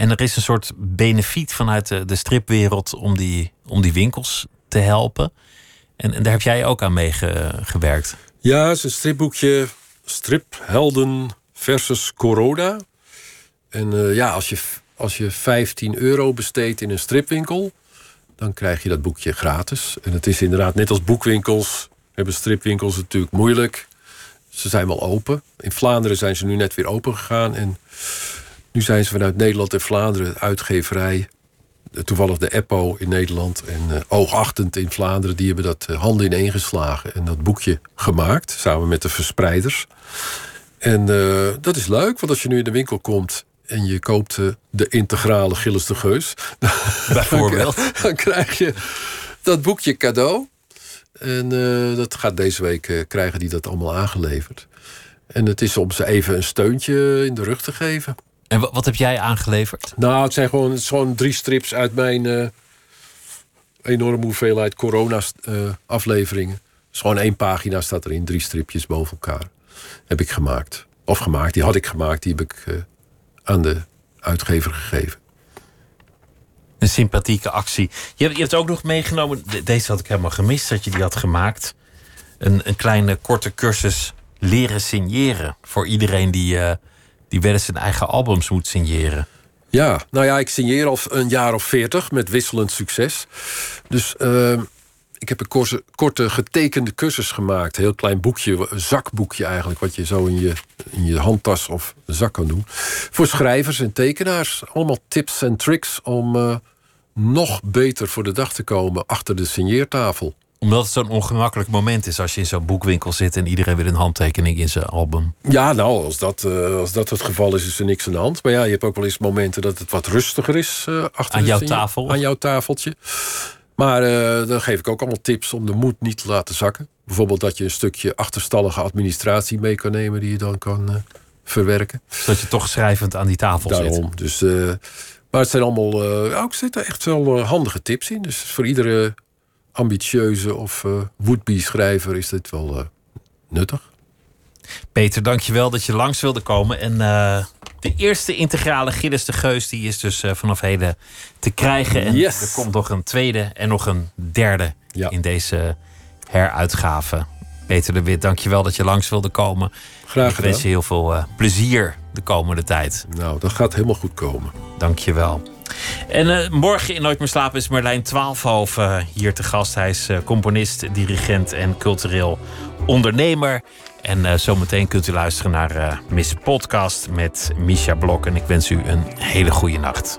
En er is een soort benefiet vanuit de, stripwereld om die, om die winkels te helpen. En, en daar heb jij ook aan meegewerkt. Ja, het is een stripboekje. Striphelden versus corona. En eh, ja, als je, als je 15 euro besteedt in een stripwinkel... dan krijg je dat boekje gratis. En het is inderdaad net als boekwinkels... hebben stripwinkels natuurlijk moeilijk. Ze zijn wel open. In Vlaanderen zijn ze nu net weer open gegaan. En nu zijn ze vanuit Nederland en Vlaanderen uitgeverij... eh, toevallig de EPO in Nederland en eh, Oogachtend in Vlaanderen... die hebben dat eh, handen ineengeslagen en dat boekje gemaakt... samen met de verspreiders. En dat is leuk, want als je nu in de winkel komt en je koopt de integrale Gilles de Geus, [LAUGHS] Bijvoorbeeld. dan krijg je dat boekje cadeau. En dat gaat deze week krijgen die dat allemaal aangeleverd. En het is om ze even een steuntje in de rug te geven. En wa- wat heb jij aangeleverd? Nou, het zijn gewoon, het gewoon drie strips uit mijn eh, enorme hoeveelheid corona-afleveringen. Dus gewoon één pagina staat erin, drie stripjes boven elkaar. Heb ik gemaakt. Of gemaakt, die had ik gemaakt, die heb ik eh, aan de uitgever gegeven. Een sympathieke actie. Je hebt, je hebt ook nog meegenomen, de- deze had ik helemaal gemist dat je die had gemaakt. Een, een kleine korte cursus leren signeren. Voor iedereen die, eh, die wel eens zijn eigen albums moet signeren. Ja, nou ja, ik signeer al een jaar of veertig met wisselend succes. Dus eh, ik heb een korte, korte getekende cursus gemaakt. Een heel klein boekje, een zakboekje eigenlijk... wat je zo in je, in je handtas of zak kan doen. Voor schrijvers en tekenaars. Allemaal tips en tricks om eh, nog beter voor de dag te komen... achter de signeertafel. Omdat het zo'n ongemakkelijk moment is als je in zo'n boekwinkel zit en iedereen wil een handtekening in zijn album. Ja, nou, als dat, eh, als dat het geval is, is er niks aan de hand. Maar ja, je hebt ook wel eens momenten dat het wat rustiger is eh, achter Aan jouw tafel? Aan jouw tafeltje. Maar eh, dan geef ik ook allemaal tips om de moed niet te laten zakken. Bijvoorbeeld dat je een stukje achterstallige administratie mee kan nemen die je dan kan verwerken. Zodat je toch schrijvend aan die tafel zit. Daarom. Dus, maar het zijn allemaal. eh ja, ik zit er echt wel handige tips in. Dus voor iedere ambitieuze of eh would-be schrijver is dit wel eh, nuttig. Peter, dankjewel dat je langs wilde komen. En eh, de eerste integrale Gilles de Geus die is dus vanaf heden te krijgen. En Yes. er komt nog een tweede en nog een derde Ja. in deze heruitgave. Peter de Wit, dankjewel dat je langs wilde komen. Graag Ik wens je gedaan. heel veel plezier de komende tijd. Nou, dat gaat helemaal goed komen. Dankjewel. En eh, morgen in Nooit meer slapen is Merlijn Twaalfhoven eh, hier te gast. Hij is eh, componist, dirigent en cultureel ondernemer. En zometeen kunt u luisteren naar Miss Podcast met Misha Blok. En ik wens u een hele goede nacht.